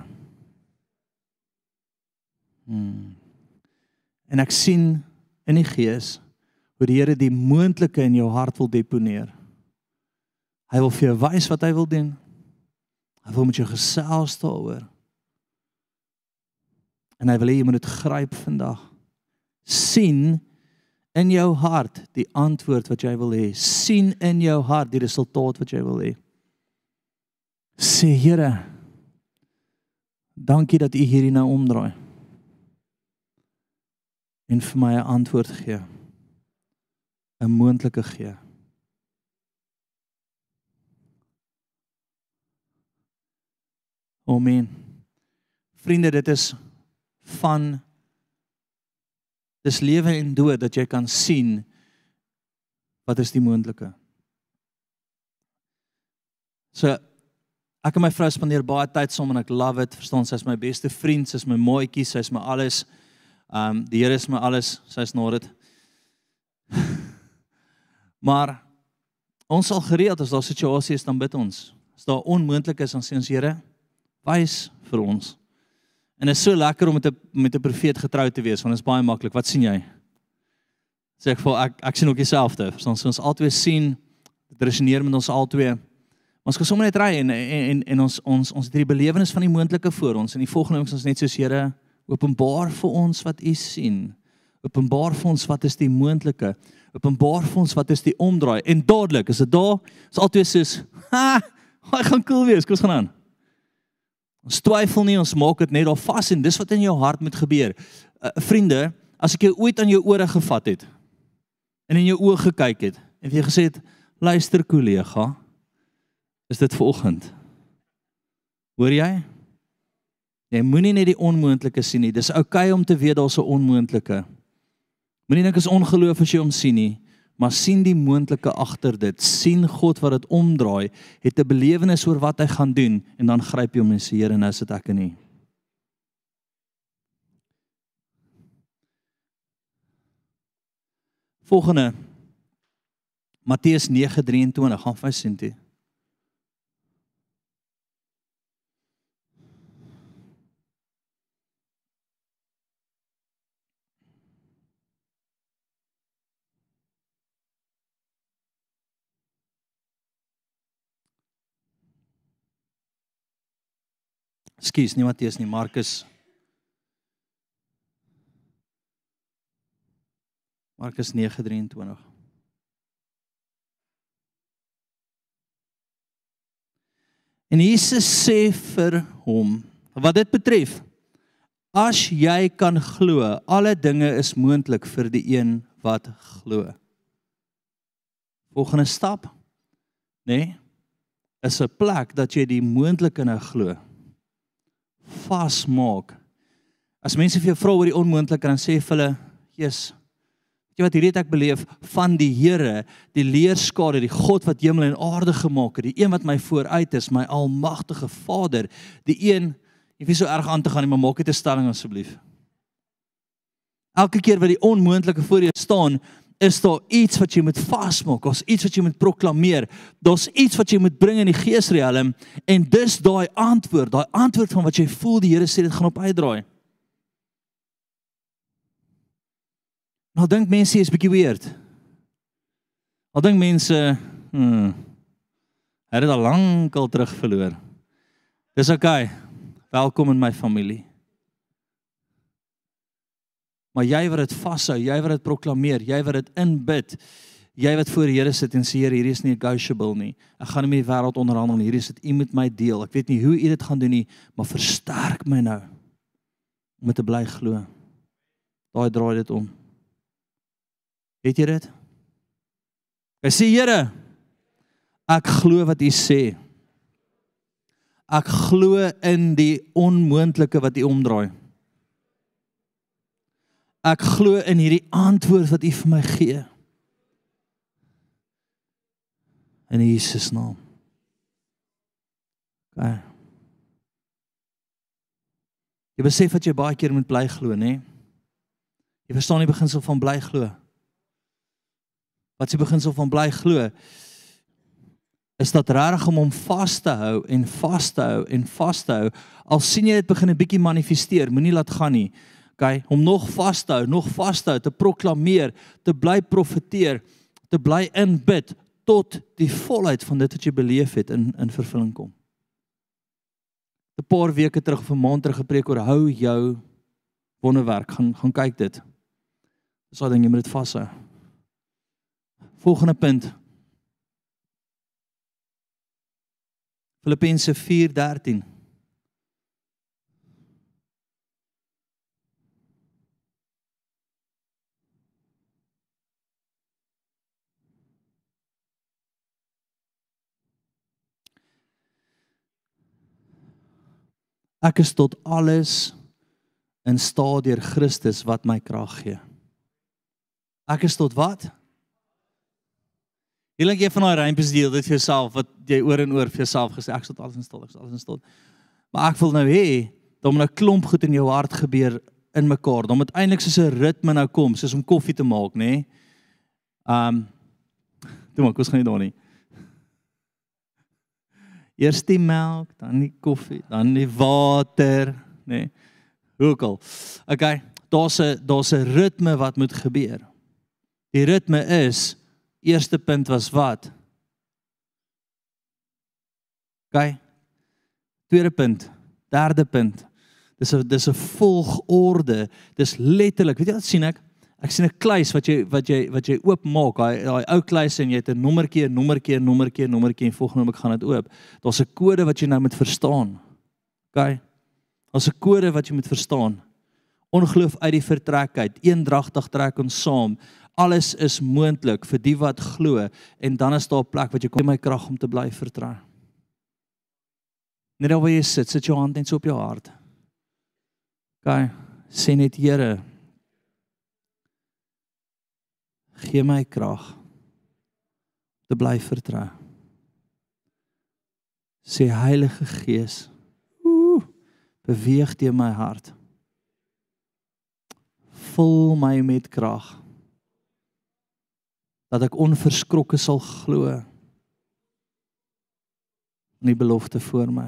Hmm. En ek sien in die gees hoe die Here die moontlike in jou hart wil deponeer. Hy wil vir jou wys wat hy wil doen. Hy wil met jou gesels daaroor. En hy wil hê jy moet dit gryp vandag. Sien in jou hart die antwoord wat jy wil hê. sien in jou hart die resultaat wat jy wil hê. Sê Here, dankie dat U hierdie nou omdraai. En vir my 'n antwoord gee. 'n moontlike gee. Amen. Vriende, dit is van dis lewe en dood dat jy kan sien wat is die moontlike. So ek en my vrou spandeer baie tyd saam en ek love it. Verstaan, sy's my beste vriend, sy's my maatjie, sy's my alles. Um die Here is my alles, sy's nou dit. Maar ons sal gereeld as daar situasies is dan bid ons. As daar onmoontlik is, dan sê ons Here, wys vir ons. En dit is so lekker om met 'n met 'n profeet getrou te wees want dit is baie maklik. Wat sien jy? Sê ek vir ek ek sien ook dieselfde. Verstaan, so ons albei sien dit resoneer met ons albei. Ons kan sommer net ry en en en ons ons ons het hierdie belewenis van die moontlike voor ons en die volgende is ons net soos Here, openbaar vir ons wat U sien. Openbaar vir ons wat is die moontlike. Openbaar vir ons wat is die omdraai en dadelik is dit daar. Is altyd soos, ha, hy gaan cool wees. Kom ons gaan aan. Ons twyfel nie, ons maak dit net daar vas en dis wat in jou hart moet gebeur. Uh, vriende, as ek jou ooit aan jou ore gevat het en in jou oë gekyk het en jou gesê het, luister kollega, is dit vanoggend. Hoor jy? Jy moenie net die onmoontlike sien nie. Dis oukei okay om te weet daar's 'n onmoontlike. Moenie dink is ongeloof as jy hom sien nie, maar sien die moontlike agter dit. sien God wat dit omdraai, het 'n belewenis oor wat hy gaan doen en dan gryp jy hom en sê Here, nou sit ek in nie. Volgende Matteus 9:23 gaan vir sien toe. Skus, nie Matteus nie, Markus. Markus 9:23. En Jesus sê vir hom, wat dit betref, as jy kan glo, alle dinge is moontlik vir die een wat glo. Volgende stap, nê, nee, is 'n plek dat jy die moontlike nou glo vasmaak. As mense vir jou vra oor die onmoontlike dan sê vir hulle, "Jesus, weet jy wat hierdie ek beleef van die Here, die leerskade, die God wat hemel en aarde gemaak het, die een wat my vooruit is, my almagtige Vader, die een Jy nie so erg aan te gaan maar maak dit 'n stelling asseblief. Elke keer wat die onmoontlike voor jou staan, is daar iets wat jy moet vasmaak, daar's iets wat jy moet proklameer, daar's iets wat jy moet bring in die geesriem en dis daai antwoord, daai antwoord van wat jy voel die Here sê dit gaan op uitdraai. Nou dink mense is bietjie weird. Al dink mense, hm. Hy het al lank al terug verloor. Dis oukei. Okay. Welkom in my familie. Maar jy wat dit vashou, jy wat dit proklameer, jy wat dit inbid, jy wat voor die Here sit en sê Here, hierdie is nie negotiable nie. Ek gaan nie met die wêreld onderhandel nie. Hierdie is dit U met my deel. Ek weet nie hoe U dit gaan doen nie, maar versterk my nou om te bly glo. Daai draai dit om. Het jy dit? Ek sê Here, ek glo wat U sê. Ek glo in die onmoontlike wat U omdraai. Ek glo in hierdie antwoord wat U vir my gee. In Jesus naam. Okay. Jy besef dat jy baie keer moet bly glo, nê? Jy verstaan die beginsel van bly glo. Wat die beginsel van bly glo? Is dat reg om hom vas te hou en vas te hou en vas te hou al sien jy dit begin 'n bietjie manifesteer, moenie laat gaan nie okay, om nog vas te hou, nog vas te hou, te proklameer, te bly profeteer, te bly in bid tot die volheid van dit wat jy beleef het in in vervulling kom. 'n Paar weke terug of 'n maand terug gepreek oor hou jou wonderwerk. Gaan gaan kyk dit. Dis al ding jy moet dit vashou. Volgende punt. Filippense 4:13. Ek is tot alles in staat deur Christus wat my krag gee. Ek is tot wat? Dink jy van daai rympes deel dit vir jouself wat jy oor en oor vir jouself gesê ek is tot alles in staat, ek is alles in staat. Maar ek wil nou hê dat moet 'n klomp goed in jou hart gebeur in mekaar. Dan moet eintlik soos 'n ritme nou kom, soos om koffie te maak, nê? Nee? Um Toe maar, kos gaan nie daar nie. Eers die melk, dan die koffie, dan die water, nê. Nee. Hoekom? Okay, daar's 'n daar's 'n ritme wat moet gebeur. Die ritme is eerste punt was wat? Okay. Tweede punt, derde punt. Dis 'n dis 'n volgorde. Dis letterlik, weet jy wat sien ek? Ek sien 'n kluis wat jy wat jy wat jy oopmaak, daai daai ou kluis en jy het 'n nommertjie, nommertjie, nommertjie, nommertjie en volgende oomblik gaan dit oop. Daar's 'n kode wat jy nou moet verstaan. OK. Daar's 'n kode wat jy moet verstaan. Ongeloof uit die vertrek uit, eendragtig trek ons saam. Alles is moontlik vir die wat glo en dan is daar 'n plek wat jy kom my krag om te bly vertrou. Net daar waar jy sit, sit jou hand net so op jou hart. OK. Sê net Here, gee my krag te bly vertrou. Sê Heilige Gees, ooh, beweeg deur my hart. Vul my met krag dat ek onverskrokke sal glo in die belofte voor my.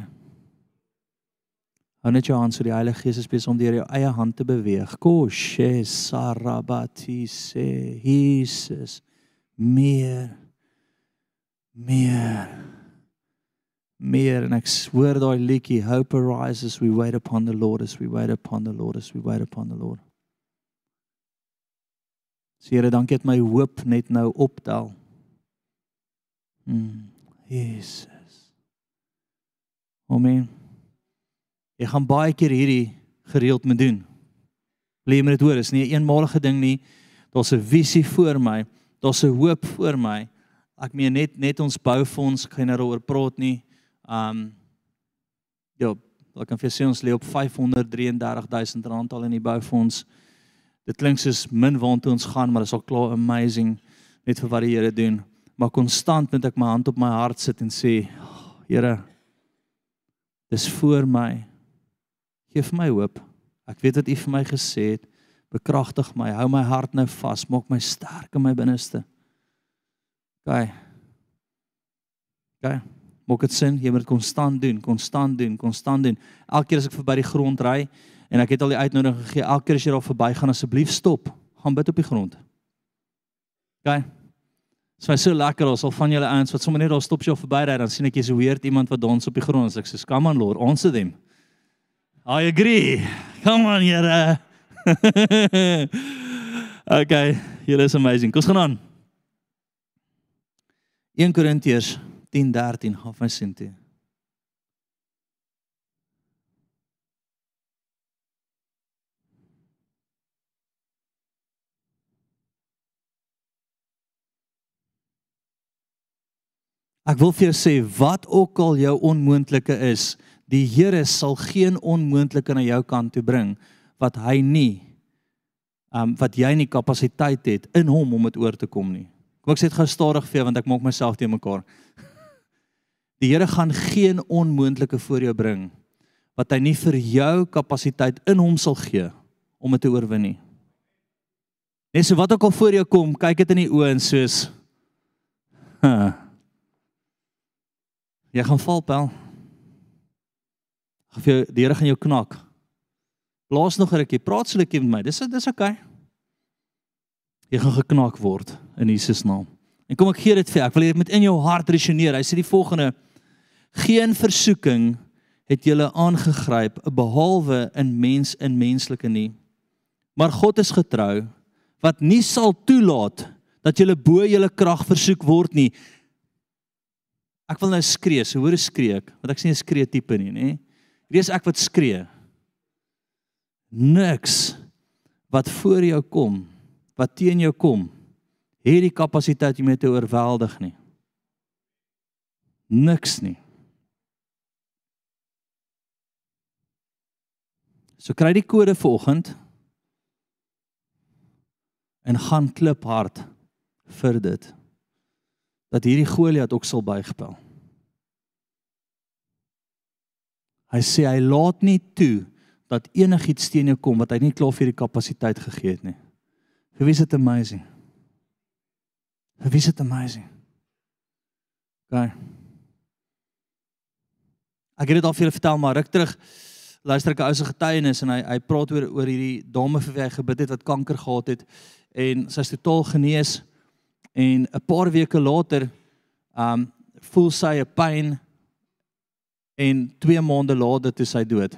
Hou net jou hand so die Heilige Gees is besig om deur jou eie hand te beweeg. Koshe sarabati se Jesus meer meer meer en ek hoor daai liedjie hope arises we wait upon the Lord as we wait upon the Lord as we wait upon the Lord. Here, dankie dat my hoop net nou optel. Mm, Jesus. Amen. Jy gaan baie keer hierdie gereeld moet doen. Lê my dit hoor, is nie 'n eenmalige ding nie. Daar's 'n visie voor my, daar's 'n hoop voor my. Ek meen net net ons boufonds, gaan nou daaroor praat nie. Um ja, ek kan vir sê ons lê op 533000 rand al in die boufonds. Dit klink soos min waartoe ons gaan, maar dit is al klaar amazing net vir wat die Here doen. Maar konstant moet ek my hand op my hart sit en sê, Here, dis voor my. Gee vir my hoop. Ek weet wat U vir my gesê het. Bekragtig my, hou my hart nou vas, maak my sterk in my binneste. OK. OK. Maak dit sin, jy moet dit konstant doen, konstant doen, konstant doen. Elke keer as ek verby die grond ry en ek het al die uitnodiging gegee, elke keer as jy daar verby gaan asseblief stop, gaan bid op die grond. OK. Dit was so lekker ons al van julle ouens wat sommer net daar stop jy of verby ry dan sien ek jy's weird iemand wat dans op die grond. Ek sê, "Come on Lord, ons se them." I agree. Come on, Here. okay, julle is amazing. Kom ons gaan aan. 1 Korintiërs 10:13 gaan van sien toe. Ek wil vir jou sê wat ook al jou onmoontlike is, die Here sal geen onmoontlike na jou kant toe bring wat hy nie um wat jy nie kapasiteit het in hom om dit oor te kom nie. Kom ek sê dit gou stadig vir jou want ek maak myself te mekaar. Die Here gaan geen onmoontlike voor jou bring wat hy nie vir jou kapasiteit in hom sal gee om dit te oorwin nie. Net so wat ook al voor jou kom, kyk dit in die oë en soos huh, Jy gaan val, pel. Of jy die Here gaan jou knak. Blaas nog 'n rukkie, praat so 'n rukkie met my. Dis dis. Okay. Jy gaan geknak word in Jesus naam. En kom ek gee dit vir jou. Ek wil dit moet in jou hart resoneer. Hy sê die volgende: Geen versoeking het julle aangegryp behalwe in mens in menslike nie. Maar God is getrou wat nie sal toelaat dat julle bo julle krag versoek word nie. Ek wil nou skree, so hoor ek skree ek, want ek sien 'n skree tipe nie, nê? Wees ek wat skree. Niks wat voor jou kom, wat teen jou kom, het die kapasiteit om jou te oorweldig nie. Niks nie. So kry die kode vanoggend en gaan kliphard vir dit dat hierdie Goliat ook sal buigpel. Hy sê hy laat nie toe dat enigiets teen jou kom wat hy nie klaar vir die kapasiteit gegee het nie. Wie is dit amazing? Wie is dit amazing? Gaan. Ek het dit al vir julle vertel maar ruk terug luister ek 'n ou se getuienis en hy hy praat oor oor hierdie dame vir wie hy gebid het wat kanker gehad het en sy's totaal genees en 'n paar weke later um voel sy 'n pyn en 2 maande later toe sy dood.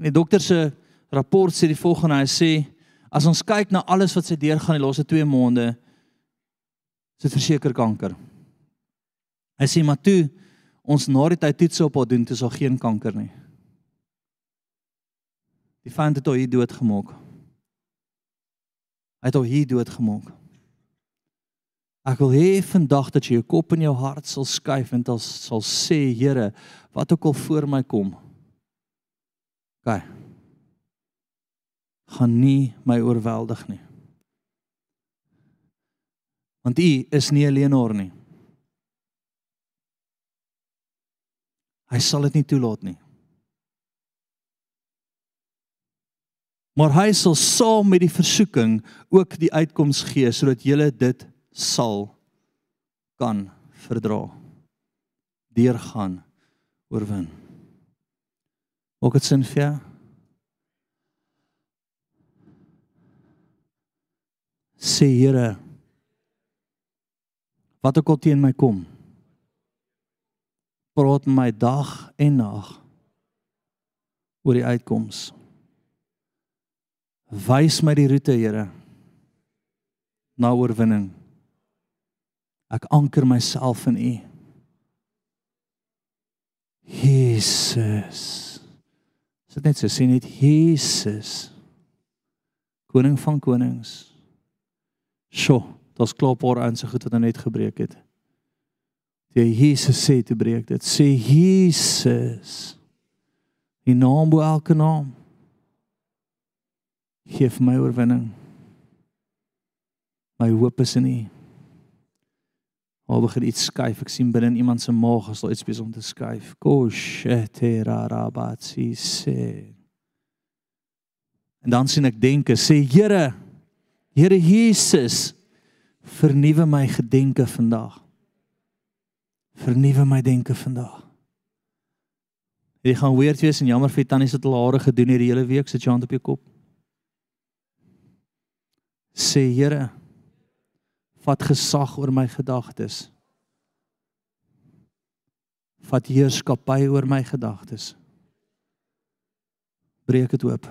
Die dokter se rapport sê die volgende hy sê as ons kyk na alles wat sy deurgaan die laaste 2 maande is dit verseker kanker. Hy sê maar toe ons na die tyd toets op haar doen, dis al geen kanker nie. Die vyand het haar hier doodgemaak. Hy het haar hier doodgemaak. Ek wil hê vandag dat jy jou kop in jou hart sal skuif en dan sal sê Here, wat ook al voor my kom. OK. gaan nie my oorweldig nie. Want U is nie 'n leenaar nie. Hy sal dit nie toelaat nie. Maar hy sal saam met die versoeking ook die uitkoms gee sodat jy dit sal kan verdra. Deurgaan, oorwin. Ook dit sin vir jou? Sê Here, wat ook al teen my kom, praat my dag en nag oor die uitkoms. Wys my die roete, Here, na oorwinning. Ek anker myself in U. Jesus. Dit net so sien net Jesus. Koning van konings. Sjoe, daar's klaar 'n paar aanse goed wat nou net gebreek het. Die Jesus sê te breek dit. Sê Jesus. Die naam bo elke naam. Geef my oorwinning. My hoop is in U. Al begin iets skuif. Ek sien binne in iemand se maag as daar iets besig om te skuif. Kosheterarabatsi sê. En dan sien ek denke, sê Here, Here Jesus, vernuwe my gedenke vandag. Vernuwe my denke vandag. Jy gaan weer wees en jammer vir tannie se te hare gedoen hierdie hele week, sit jou hand op jou kop. Sê Here, vat gesag oor my gedagtes. Vat heerskappy oor my gedagtes. Breek dit oop.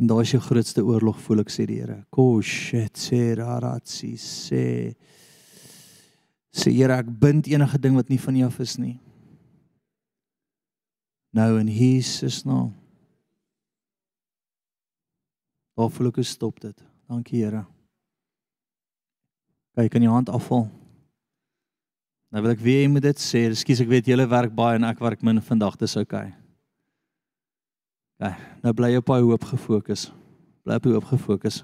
En daai is jou grootste oorlog voel ek sê die Here. Koshet sê raratsi sê sê Here ek bind enige ding wat nie van U af is nie. Nou in Jesus naam. Daar voel ek stop dit. Dankie Here. Kyk kan jy hand afval. Nou wil ek weer jy moet dit sê. Ekskuus ek weet julle werk baie en ek werk min vandag, dis oukei. Okay. Okay, nou bly op daai hoop gefokus. Bly op die hoop gefokus.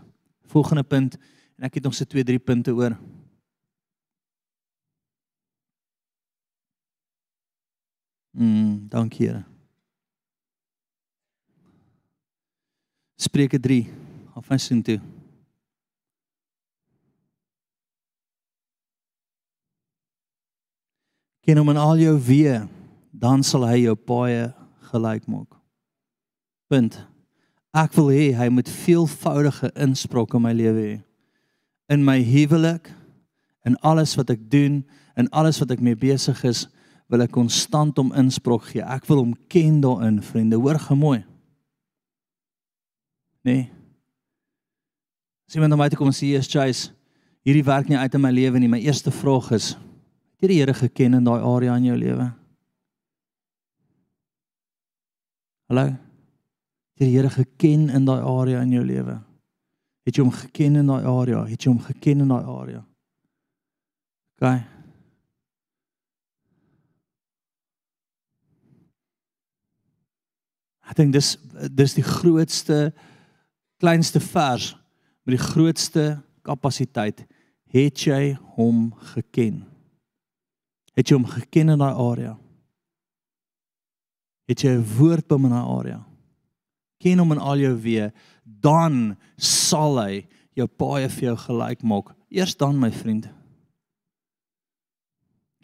Volgende punt en ek het nog se 2, 3 punte oor. Mm, dankie Here. Spreuke 3 af en sien toe. Ken hom in al jou weë, dan sal hy jou paaie gelyk maak. Punt. Ek wil hê hy moet veelvoudige inspraak in my lewe hê. In my huwelik, in alles wat ek doen, in alles wat ek mee besig is, wil ek konstant om inspraak gee. Ek wil hom ken daarin, vriende. Hoor gemooi. Nee. As iemand na my toe kom en sê, "Jesus, Chase, hierdie werk nie uit in my lewe nie." My eerste vraag is, het jy die Here geken in daai area in jou lewe? Hallo. Het jy die Here geken in daai area in jou lewe? Het jy hom geken in daai area? Het jy hom geken in daai area? OK. Ek dink dis dis die grootste kleinste vers met die grootste kapasiteit. Het jy hom geken? Het jy hom geken in daai area? Het jy 'n woord by in daai area? Ken hom in al jou weë, dan sal hy jou paai vir jou gelyk maak. Eers dan my vriend.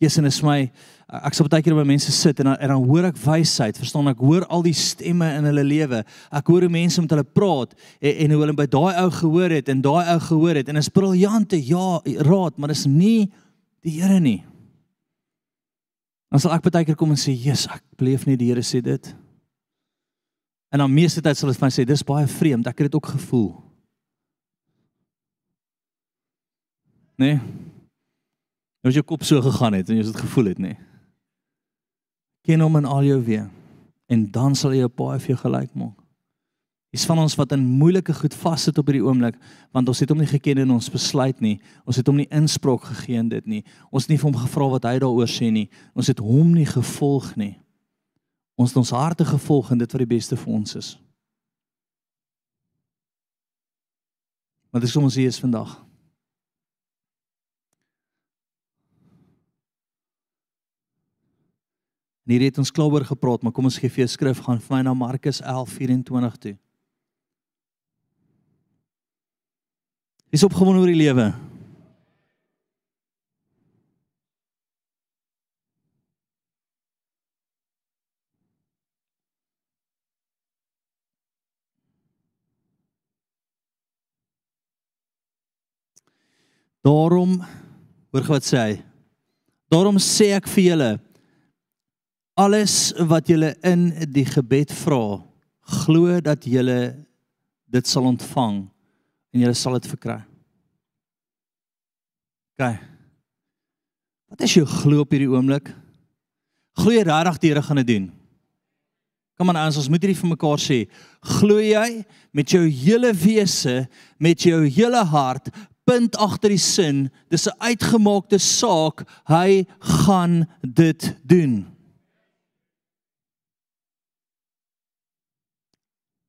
Jesus is my ek sal baie keer by mense sit en dan, en dan hoor ek wysheid, verstaan ek hoor al die stemme in hulle lewe. Ek hoor hoe mense met hulle praat en, en hoe hulle by daai ou gehoor het en daai ou gehoor het en is briljante ja raad, maar dis nie die Here nie. Dan sal ek baie keer kom en sê, "Jesus, ek beleef nie die Here sê dit." En dan meeste tyd sal dit vir my sê, "Dis baie vreemd, ek het dit ook gevoel." Nee. Nou as jou kop so gegaan het en jy het gevoel het, nê. Nee. Ken hom in al jou weë en dan sal hy jou paai vir jou gelyk maak. Dis van ons wat in moeilike goed vassit op hierdie oomblik want ons het hom nie geken in ons besluit nie. Ons het hom nie inspraak gegee in dit nie. Ons het nie vir hom gevra wat hy daaroor sê nie. Ons het hom nie gevolg nie. Ons het ons harte gevolg en dit wat die beste vir ons is. Maar dis hoe ons hier is vandag. En hier het ons klaar oor gepraat, maar kom ons gee vir jou skrif gaan vir my na Markus 11:24 toe. Is opgewonde oor die lewe. Daarom hoor wat sê hy. Daarom sê ek vir julle alles wat julle in die gebed vra, glo dat julle dit sal ontvang en julle sal dit verkry. OK. Wat is jou glo op hierdie oomblik? Glo jy regtig die Here gaan dit doen? Kom aan ons, ons moet hierdie vir mekaar sê. Glo jy met jou hele wese, met jou hele hart, punt agter die sin, dis 'n uitgemaakte saak, hy gaan dit doen.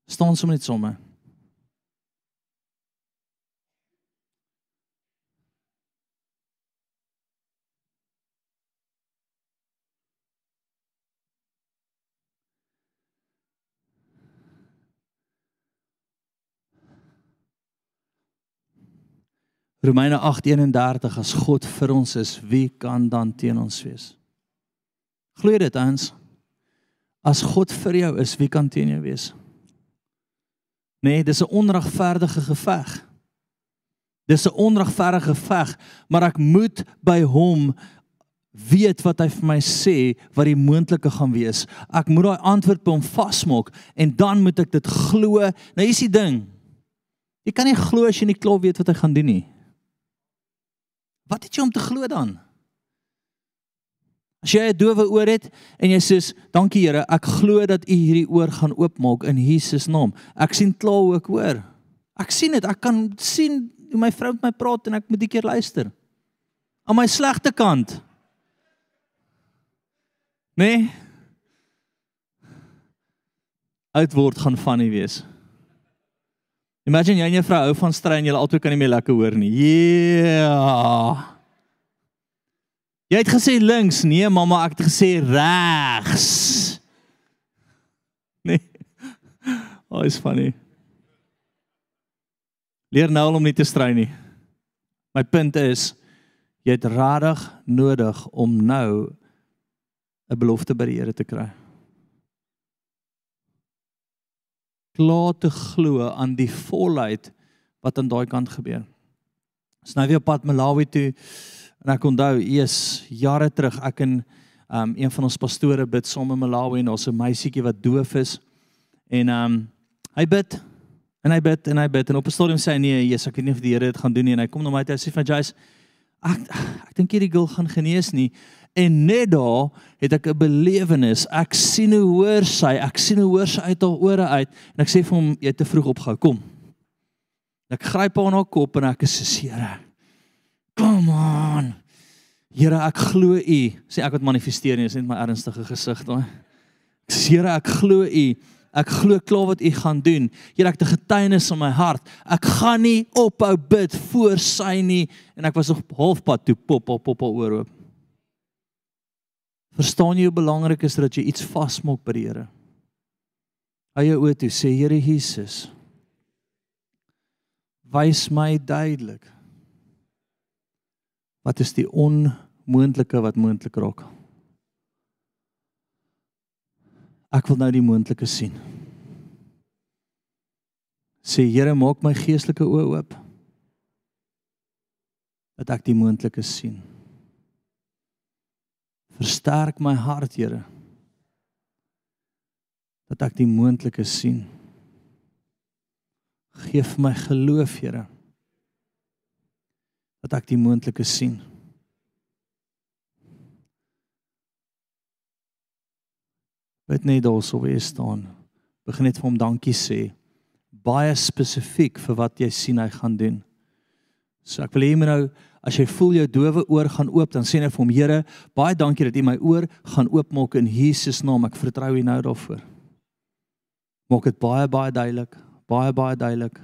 staan sommer net sommer. Romeine 8:31 as God vir ons is, wie kan dan teen ons wees? Glo dit ons? As God vir jou is, wie kan teen jou wees? Nee, dis 'n onregverdige geveg. Dis 'n onregverdige geveg, maar ek moet by hom weet wat hy vir my sê wat die moontlike gaan wees. Ek moet daai antwoord by hom vasmaak en dan moet ek dit glo. Nou hier's die ding. Jy kan nie glo as jy nie klaar weet wat hy gaan doen nie. Wat het jy om te glo dan? As jy 'n dowe oor het en jy sê, "Dankie Here, ek glo dat U hierdie oor gaan oopmaak in Jesus naam." Ek sien klaar ook hoor. Ek sien dit. Ek kan sien hoe my vrou met my praat en ek moet 'n keer luister. Aan my slegte kant. Nee. Oud word gaan van nie wees. Imagine jy en jou vrou hou van stry en julle albei kan nie meer lekker hoor nie. Yeah. Jy het gesê links, nee mamma, ek het gesê regs. Nee. Oh, is funny. Leer nou om nie te stry nie. My punt is jy het radig nodig om nou 'n belofte by die Here te kry. Klaar te glo aan die volheid wat aan daai kant gebeur. Ons nou weer op pad Malawi toe en ek onthou eers jare terug ek en um een van ons pastore bid saam in Malawi en ons 'n meisietjie wat doof is en um hy bid en hy bid en hy bid en op 'n stadium sê hy nee, Jesus, ek weet nie of die Here dit gaan doen nie en hy kom na my toe en sê van Jace ek ek dink hierdie girl gaan genees nie. En net daar het ek 'n belewenis. Ek sien hoe hoor sy ek sien hoe hoor sy uit haar ore uit en ek sê vir hom jy te vroeg opgehou. Kom. Ek gryp haar aan haar kop en ek sê Here come on. Here ek glo u. Sê ek wat manifesteer nie is net my ernstige gesig daai Here ek glo u Ek glo klaar wat u gaan doen. Here ek het 'n getuienis in my hart. Ek gaan nie ophou bid voor sy nie en ek was op halfpad toe pop pop pop oor oop. Verstaan jy hoe belangrik is dat jy iets vasmaak by die Here? Hy jou oë toe sê Here Jesus. Wys my duidelik. Wat is die onmoontlike wat moontlik raak? Ek wil nou die moontlike sien. Sê Here, maak my geestelike oë oop. Dat ek die moontlike sien. Versterk my hart, Here. Dat ek die moontlike sien. Geef my geloof, Here. Dat ek die moontlike sien. Wat net daarso wees staan. Begin net vir hom dankie sê. Baie spesifiek vir wat jy sien hy gaan doen. So ek wil hê jy moet nou as jy voel jou dowe oor gaan oop, dan sê net vir hom Here, baie dankie dat U my oor gaan oopmaak in Jesus naam. Ek vertrou U nou daarvoor. Maak dit baie baie duidelik, baie baie duidelik.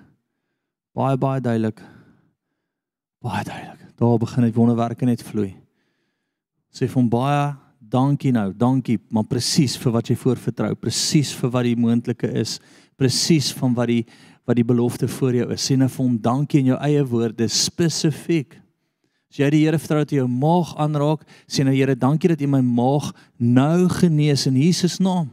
Baie baie duidelik. Baie duidelik. Daar begin dit wonderwerke net vloei. Sê vir hom baie dankie nou, dankie, maar presies vir wat jy voorvertrou, presies vir wat die moontlike is, presies van wat die wat die belofte voor jou is. Sê net vir hom dankie in jou eie woorde spesifiek. As jy die Here vertrou dat jy jou maag aanraak, sê nou Here, dankie dat U my maag nou genees in Jesus naam.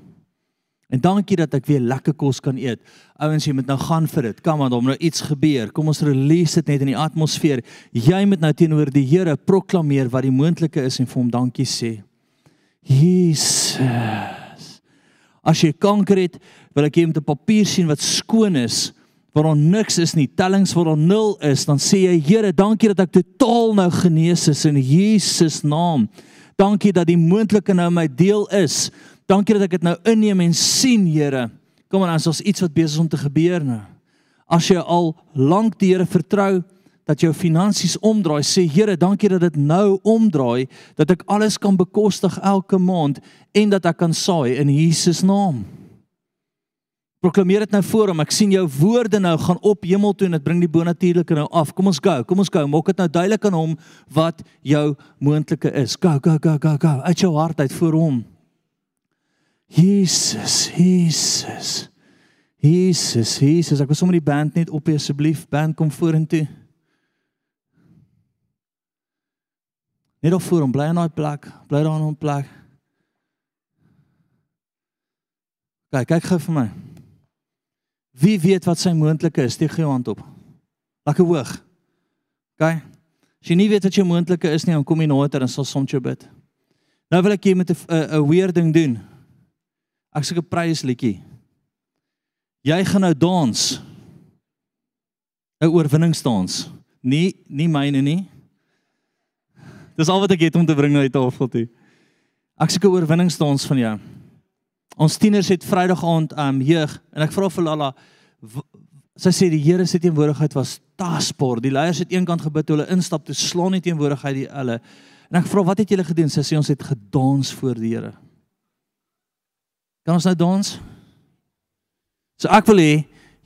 En dankie dat ek weer lekker kos kan eet. Ouens, jy moet nou gaan vir dit. Kom aan, moet nou iets gebeur. Kom ons release dit net in die atmosfeer. Jy moet nou teenoor die Here proklameer wat die moontlike is en vir hom dankie sê. Jesus. As jy kanker het, wil ek jy met 'n papier sien wat skoon is, waar daar niks is nie, tellings waar daar nul is, dan sê jy Here, dankie dat ek totaal nou genees is in Jesus naam. Dankie dat die moontlike nou my deel is. Dankie dat ek dit nou inneem en sien, Here. Kom aan, ons iets wat besig is om te gebeur nou. As jy al lank die Here vertrou, dat jou finansies omdraai. Sê Here, dankie dat dit nou omdraai, dat ek alles kan bekostig elke maand en dat ek kan saai in Jesus naam. Proklameer dit nou voor hom. Ek sien jou woorde nou gaan op hemel toe en dit bring die bonatuurlike nou af. Kom ons gou. Kom ons gou. Maak dit nou duidelik aan hom wat jou moontlike is. Go, go, go, go, go. Uit jou hart uit voor hom. Jesus, Jesus. Jesus, Jesus. Ek wil sommer die band net op asseblief. Band kom vorentoe. Net op voor hom, bly in daai plek, bly daar in hom plek. Kyk, kyk gou vir my. Wie weet wat sy moontlike is? Steek jou hand op. Lekker hoog. OK. As jy nie weet wat jou moontlike is nie, dan kom jy nader en sal soms jou bid. Nou wil ek jy met 'n 'n weird ding doen. Ek soek 'n prysliedjie. Jy gaan nou dans. 'n Oorwinningsdans. Nie nie myne nie. Dis al wat ek het om te bring na die tafel toe. Ek soek 'n oorwinningsdans van jou. Ons tieners het Vrydag aand um jeug en ek vra vir Lala sy sê die Here se teenwoordigheid was tasbaar. Die leiers het eenkant gebid toe hulle instap te slaan die teenwoordigheid die hulle. En ek vra wat het julle gedoen? Sy sê ons het gedans voor die Here. Kan ons nou dans? So ek wil hê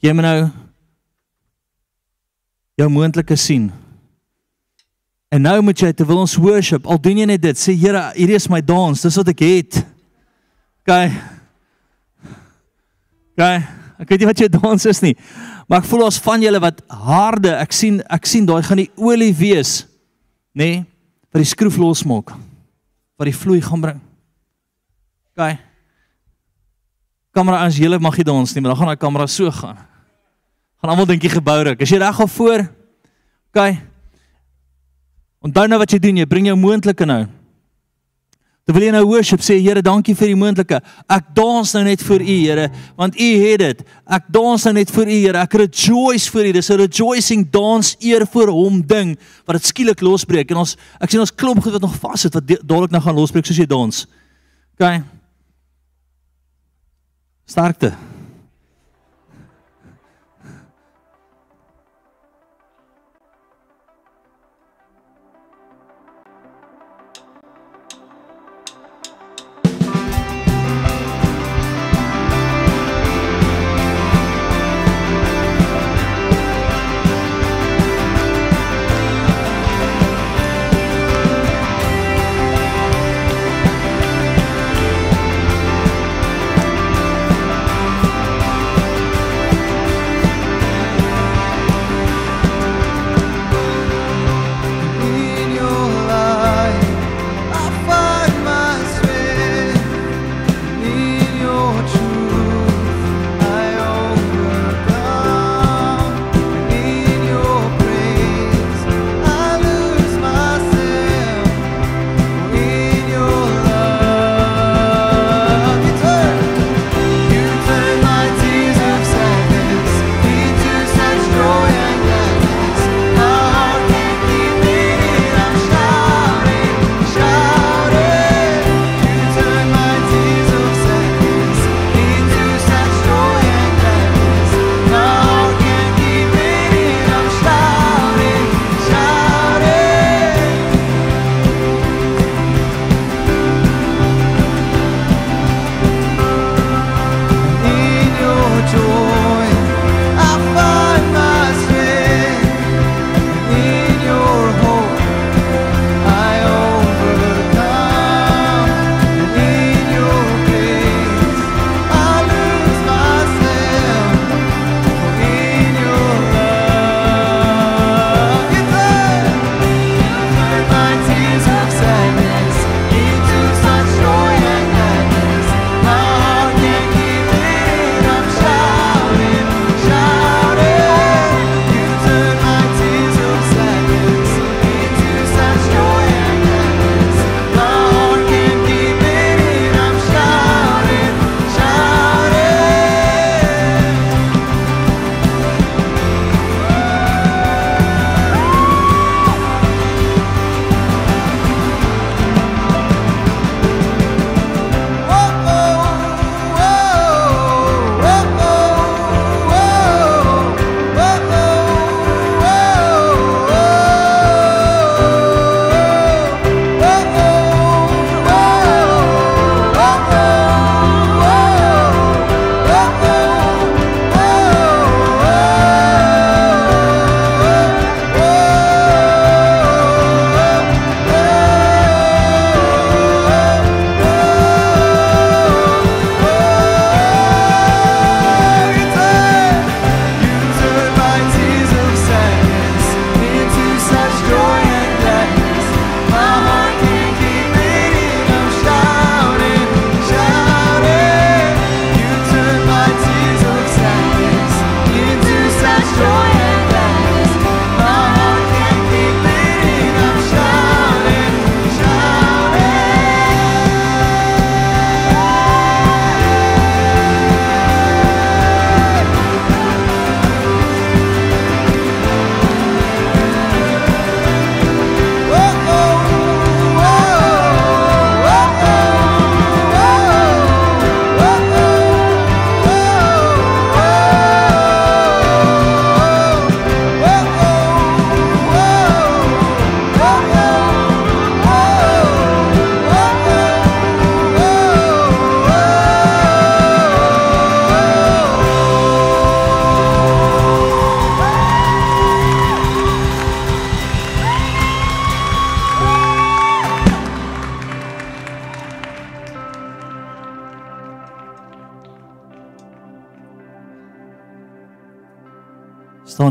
jy moet nou jou moontlike sien. En nou moet jy terwyl ons worship, al doen jy net dit, sê Here, hierdie is my dans, dis wat ek het. OK. OK. Ek weet nie wat jou dans is nie. Maar ek voel ons van julle wat harde, ek sien ek sien daai gaan die olie wees, nê, nee, wat die skroef losmaak, wat die vloei gaan bring. OK. Kamera as julle mag nie dans nie, maar dan gaan daai kamera so gaan. Gaan almal dink jy gebou ruk. Is jy reg al voor? OK. Onthou nou wat jy doen, jy bring jou moontlike nou. Terwyl jy nou worship sê Here, dankie vir die moontlike. Ek dans nou net vir U, Here, want U het dit. Ek dans nou net vir U, Here. Ek rejoice vir U. Dis 'n rejoicing dance eer vir hom ding wat dit skielik losbreek. En ons ek sien ons klomp goed wat nog vas sit wat dadelik nou gaan losbreek soos jy dans. OK. Sterkte.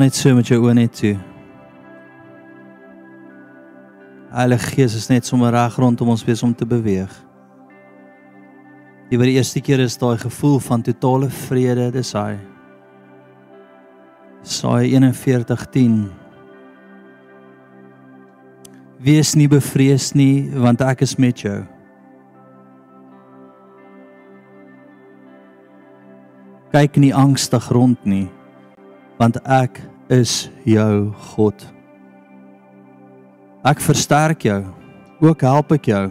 net so met jou oë net toe. Heilige Gees is net sommer reg rondom ons wees om te beweeg. Die vir die eerste keer is daai gevoel van totale vrede, dis hy. Saai 41:10 Wees nie bevrees nie, want ek is met jou. Kyk nie angstig rond nie, want ek is jou God. Ek versterk jou, ook help ek jou,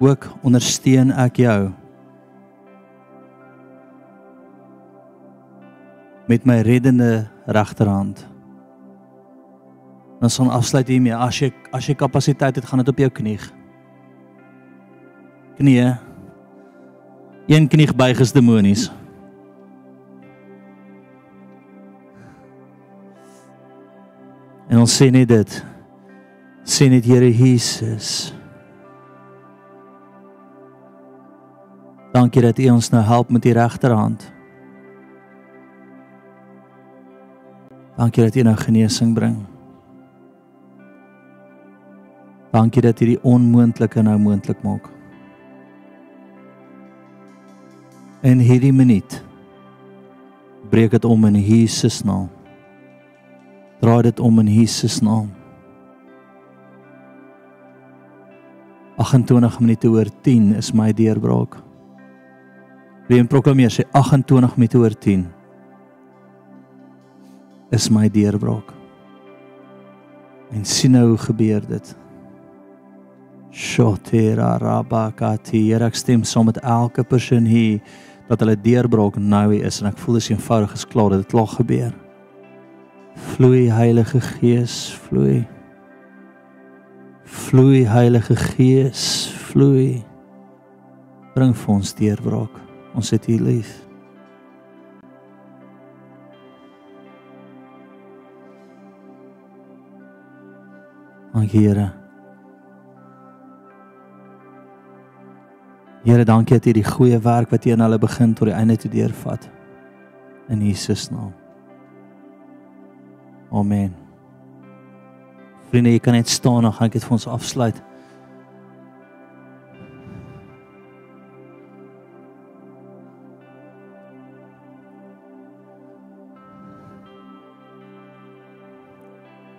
ook ondersteun ek jou. met my reddende regterhand. Ons gaan afsluit hiermee. As jy as jy kapasiteit het, gaan dit op jou knie. Knie. Een knie buig is demonies. En ons sê net dit. Sê net Here Jesus. Dankie dat U ons nou help met die regterhand. Dankie dat U nou genesing bring. Dankie dat U die onmoontlike nou moontlik maak. In hierdie minuut breek dit om in Jesus naam. Draai dit om in Jesus naam. 28 minute oor 10 is my deurbraak. Wie proklameer sê 28 minute oor 10 is my deurbraak. En sien nou hoe gebeur dit. Shotera rabakati. Here ek stem saam met elke persoon hier dat hulle deurbraak nou is en ek voel dis eenvoudig is klaar dit het klaar gebeur. Vloei Heilige Gees, vloei. Vloei Heilige Gees, vloei. Bring vir ons deurbraak. Ons het U lief. Dankie Here. Here, dankie dat U die goeie werk wat U in hulle begin tot die einde toe deurvat. In Jesus naam. Amen. Vriende, jy kan net staan en gaan ek dit vir ons afsluit.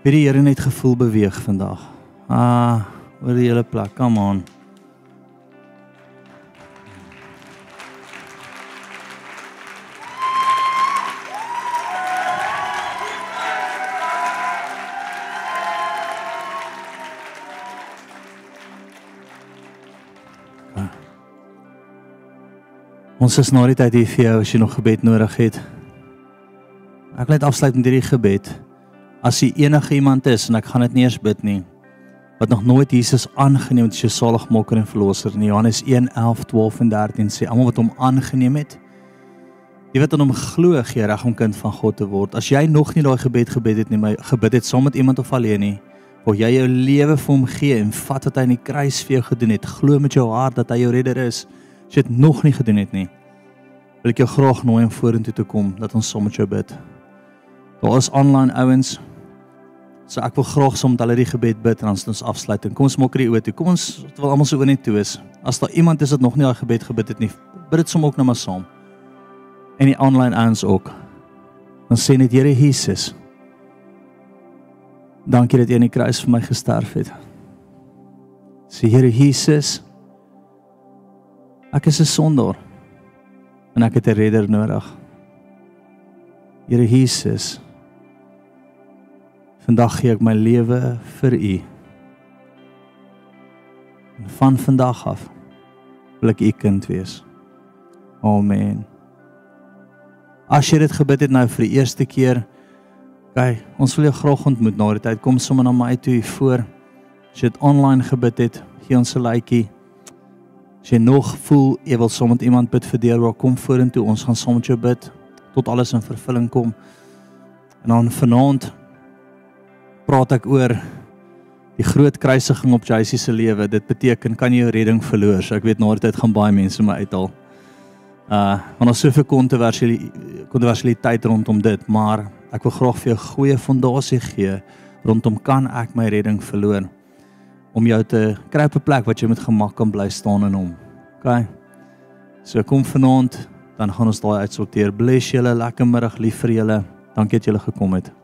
Het die Here net gevoel beweeg vandag? Ah, oor die hele plek. Come on. Ons is na die tyd hier vir jou as jy nog gebed nodig het. Ek wil net afsluit met hierdie gebed. As jy enige iemand is en ek gaan dit nie eers bid nie wat nog nooit Jesus aangeneem het as jou saligmaker en verlosser nie. Johannes 1:11, 12 en 13 sê almal wat hom aangeneem het, die wat aan hom glo, gee reg om kind van God te word. As jy nog nie daai gebed gebed het nie, maar gebid het saam met iemand of alleen nie, wil jy jou lewe vir hom gee en vat wat hy aan die kruis vir jou gedoen het. Glo met jou hart dat hy jou redder is. As jy dit nog nie gedoen het nie, wil ek jou graag nooi om vorentoe te kom dat ons saam met jou bid. Daar is online ouens So ek wil graag saam met hulle die gebed bid en dan ons afsluit. En kom ons maak die oë toe. Kom ons terwyl almal se oë net toe is. As daar iemand is wat nog nie daai gebed gebid het nie, bid dit sommer ook nou maar saam. En die online ouens ook. Dan sê net Here Jesus. Dankie dat U aan die kruis vir my gesterf het. Sê Here Jesus. Ek is 'n sondaar en ek het 'n redder nodig. Here Jesus. Vandag gee ek my lewe vir U. En van vandag af wil ek U kind wees. Amen. As jy dit gebid het nou vir die eerste keer, kyk, ons wil jou graag ontmoet na die tyd. Kom sommer na my toe hier voor. As jy dit online gebid het, gee ons 'n likeie. As jy nog voel jy wil sommer met iemand bid vir deurbraak, kom vorentoe. Ons gaan saam met jou bid tot alles in vervulling kom. En dan vanaand praat ek oor die groot kruisiging op Jesus se lewe. Dit beteken kan jy jou redding verloor. So ek weet na die tyd gaan baie mense my uithaal. Uh, want ons soveel kontroversiële kontroversiëliteit rondom dit, maar ek wil graag vir jou goeie fondasie gee rondom kan ek my redding verloor om jou te kry op 'n plek wat jy met gemak kan bly staan in hom. OK. So kom vanaand, dan gaan ons daai uitsorteer. Bless julle, lekker middag, lief vir julle. Dankie dat julle gekom het.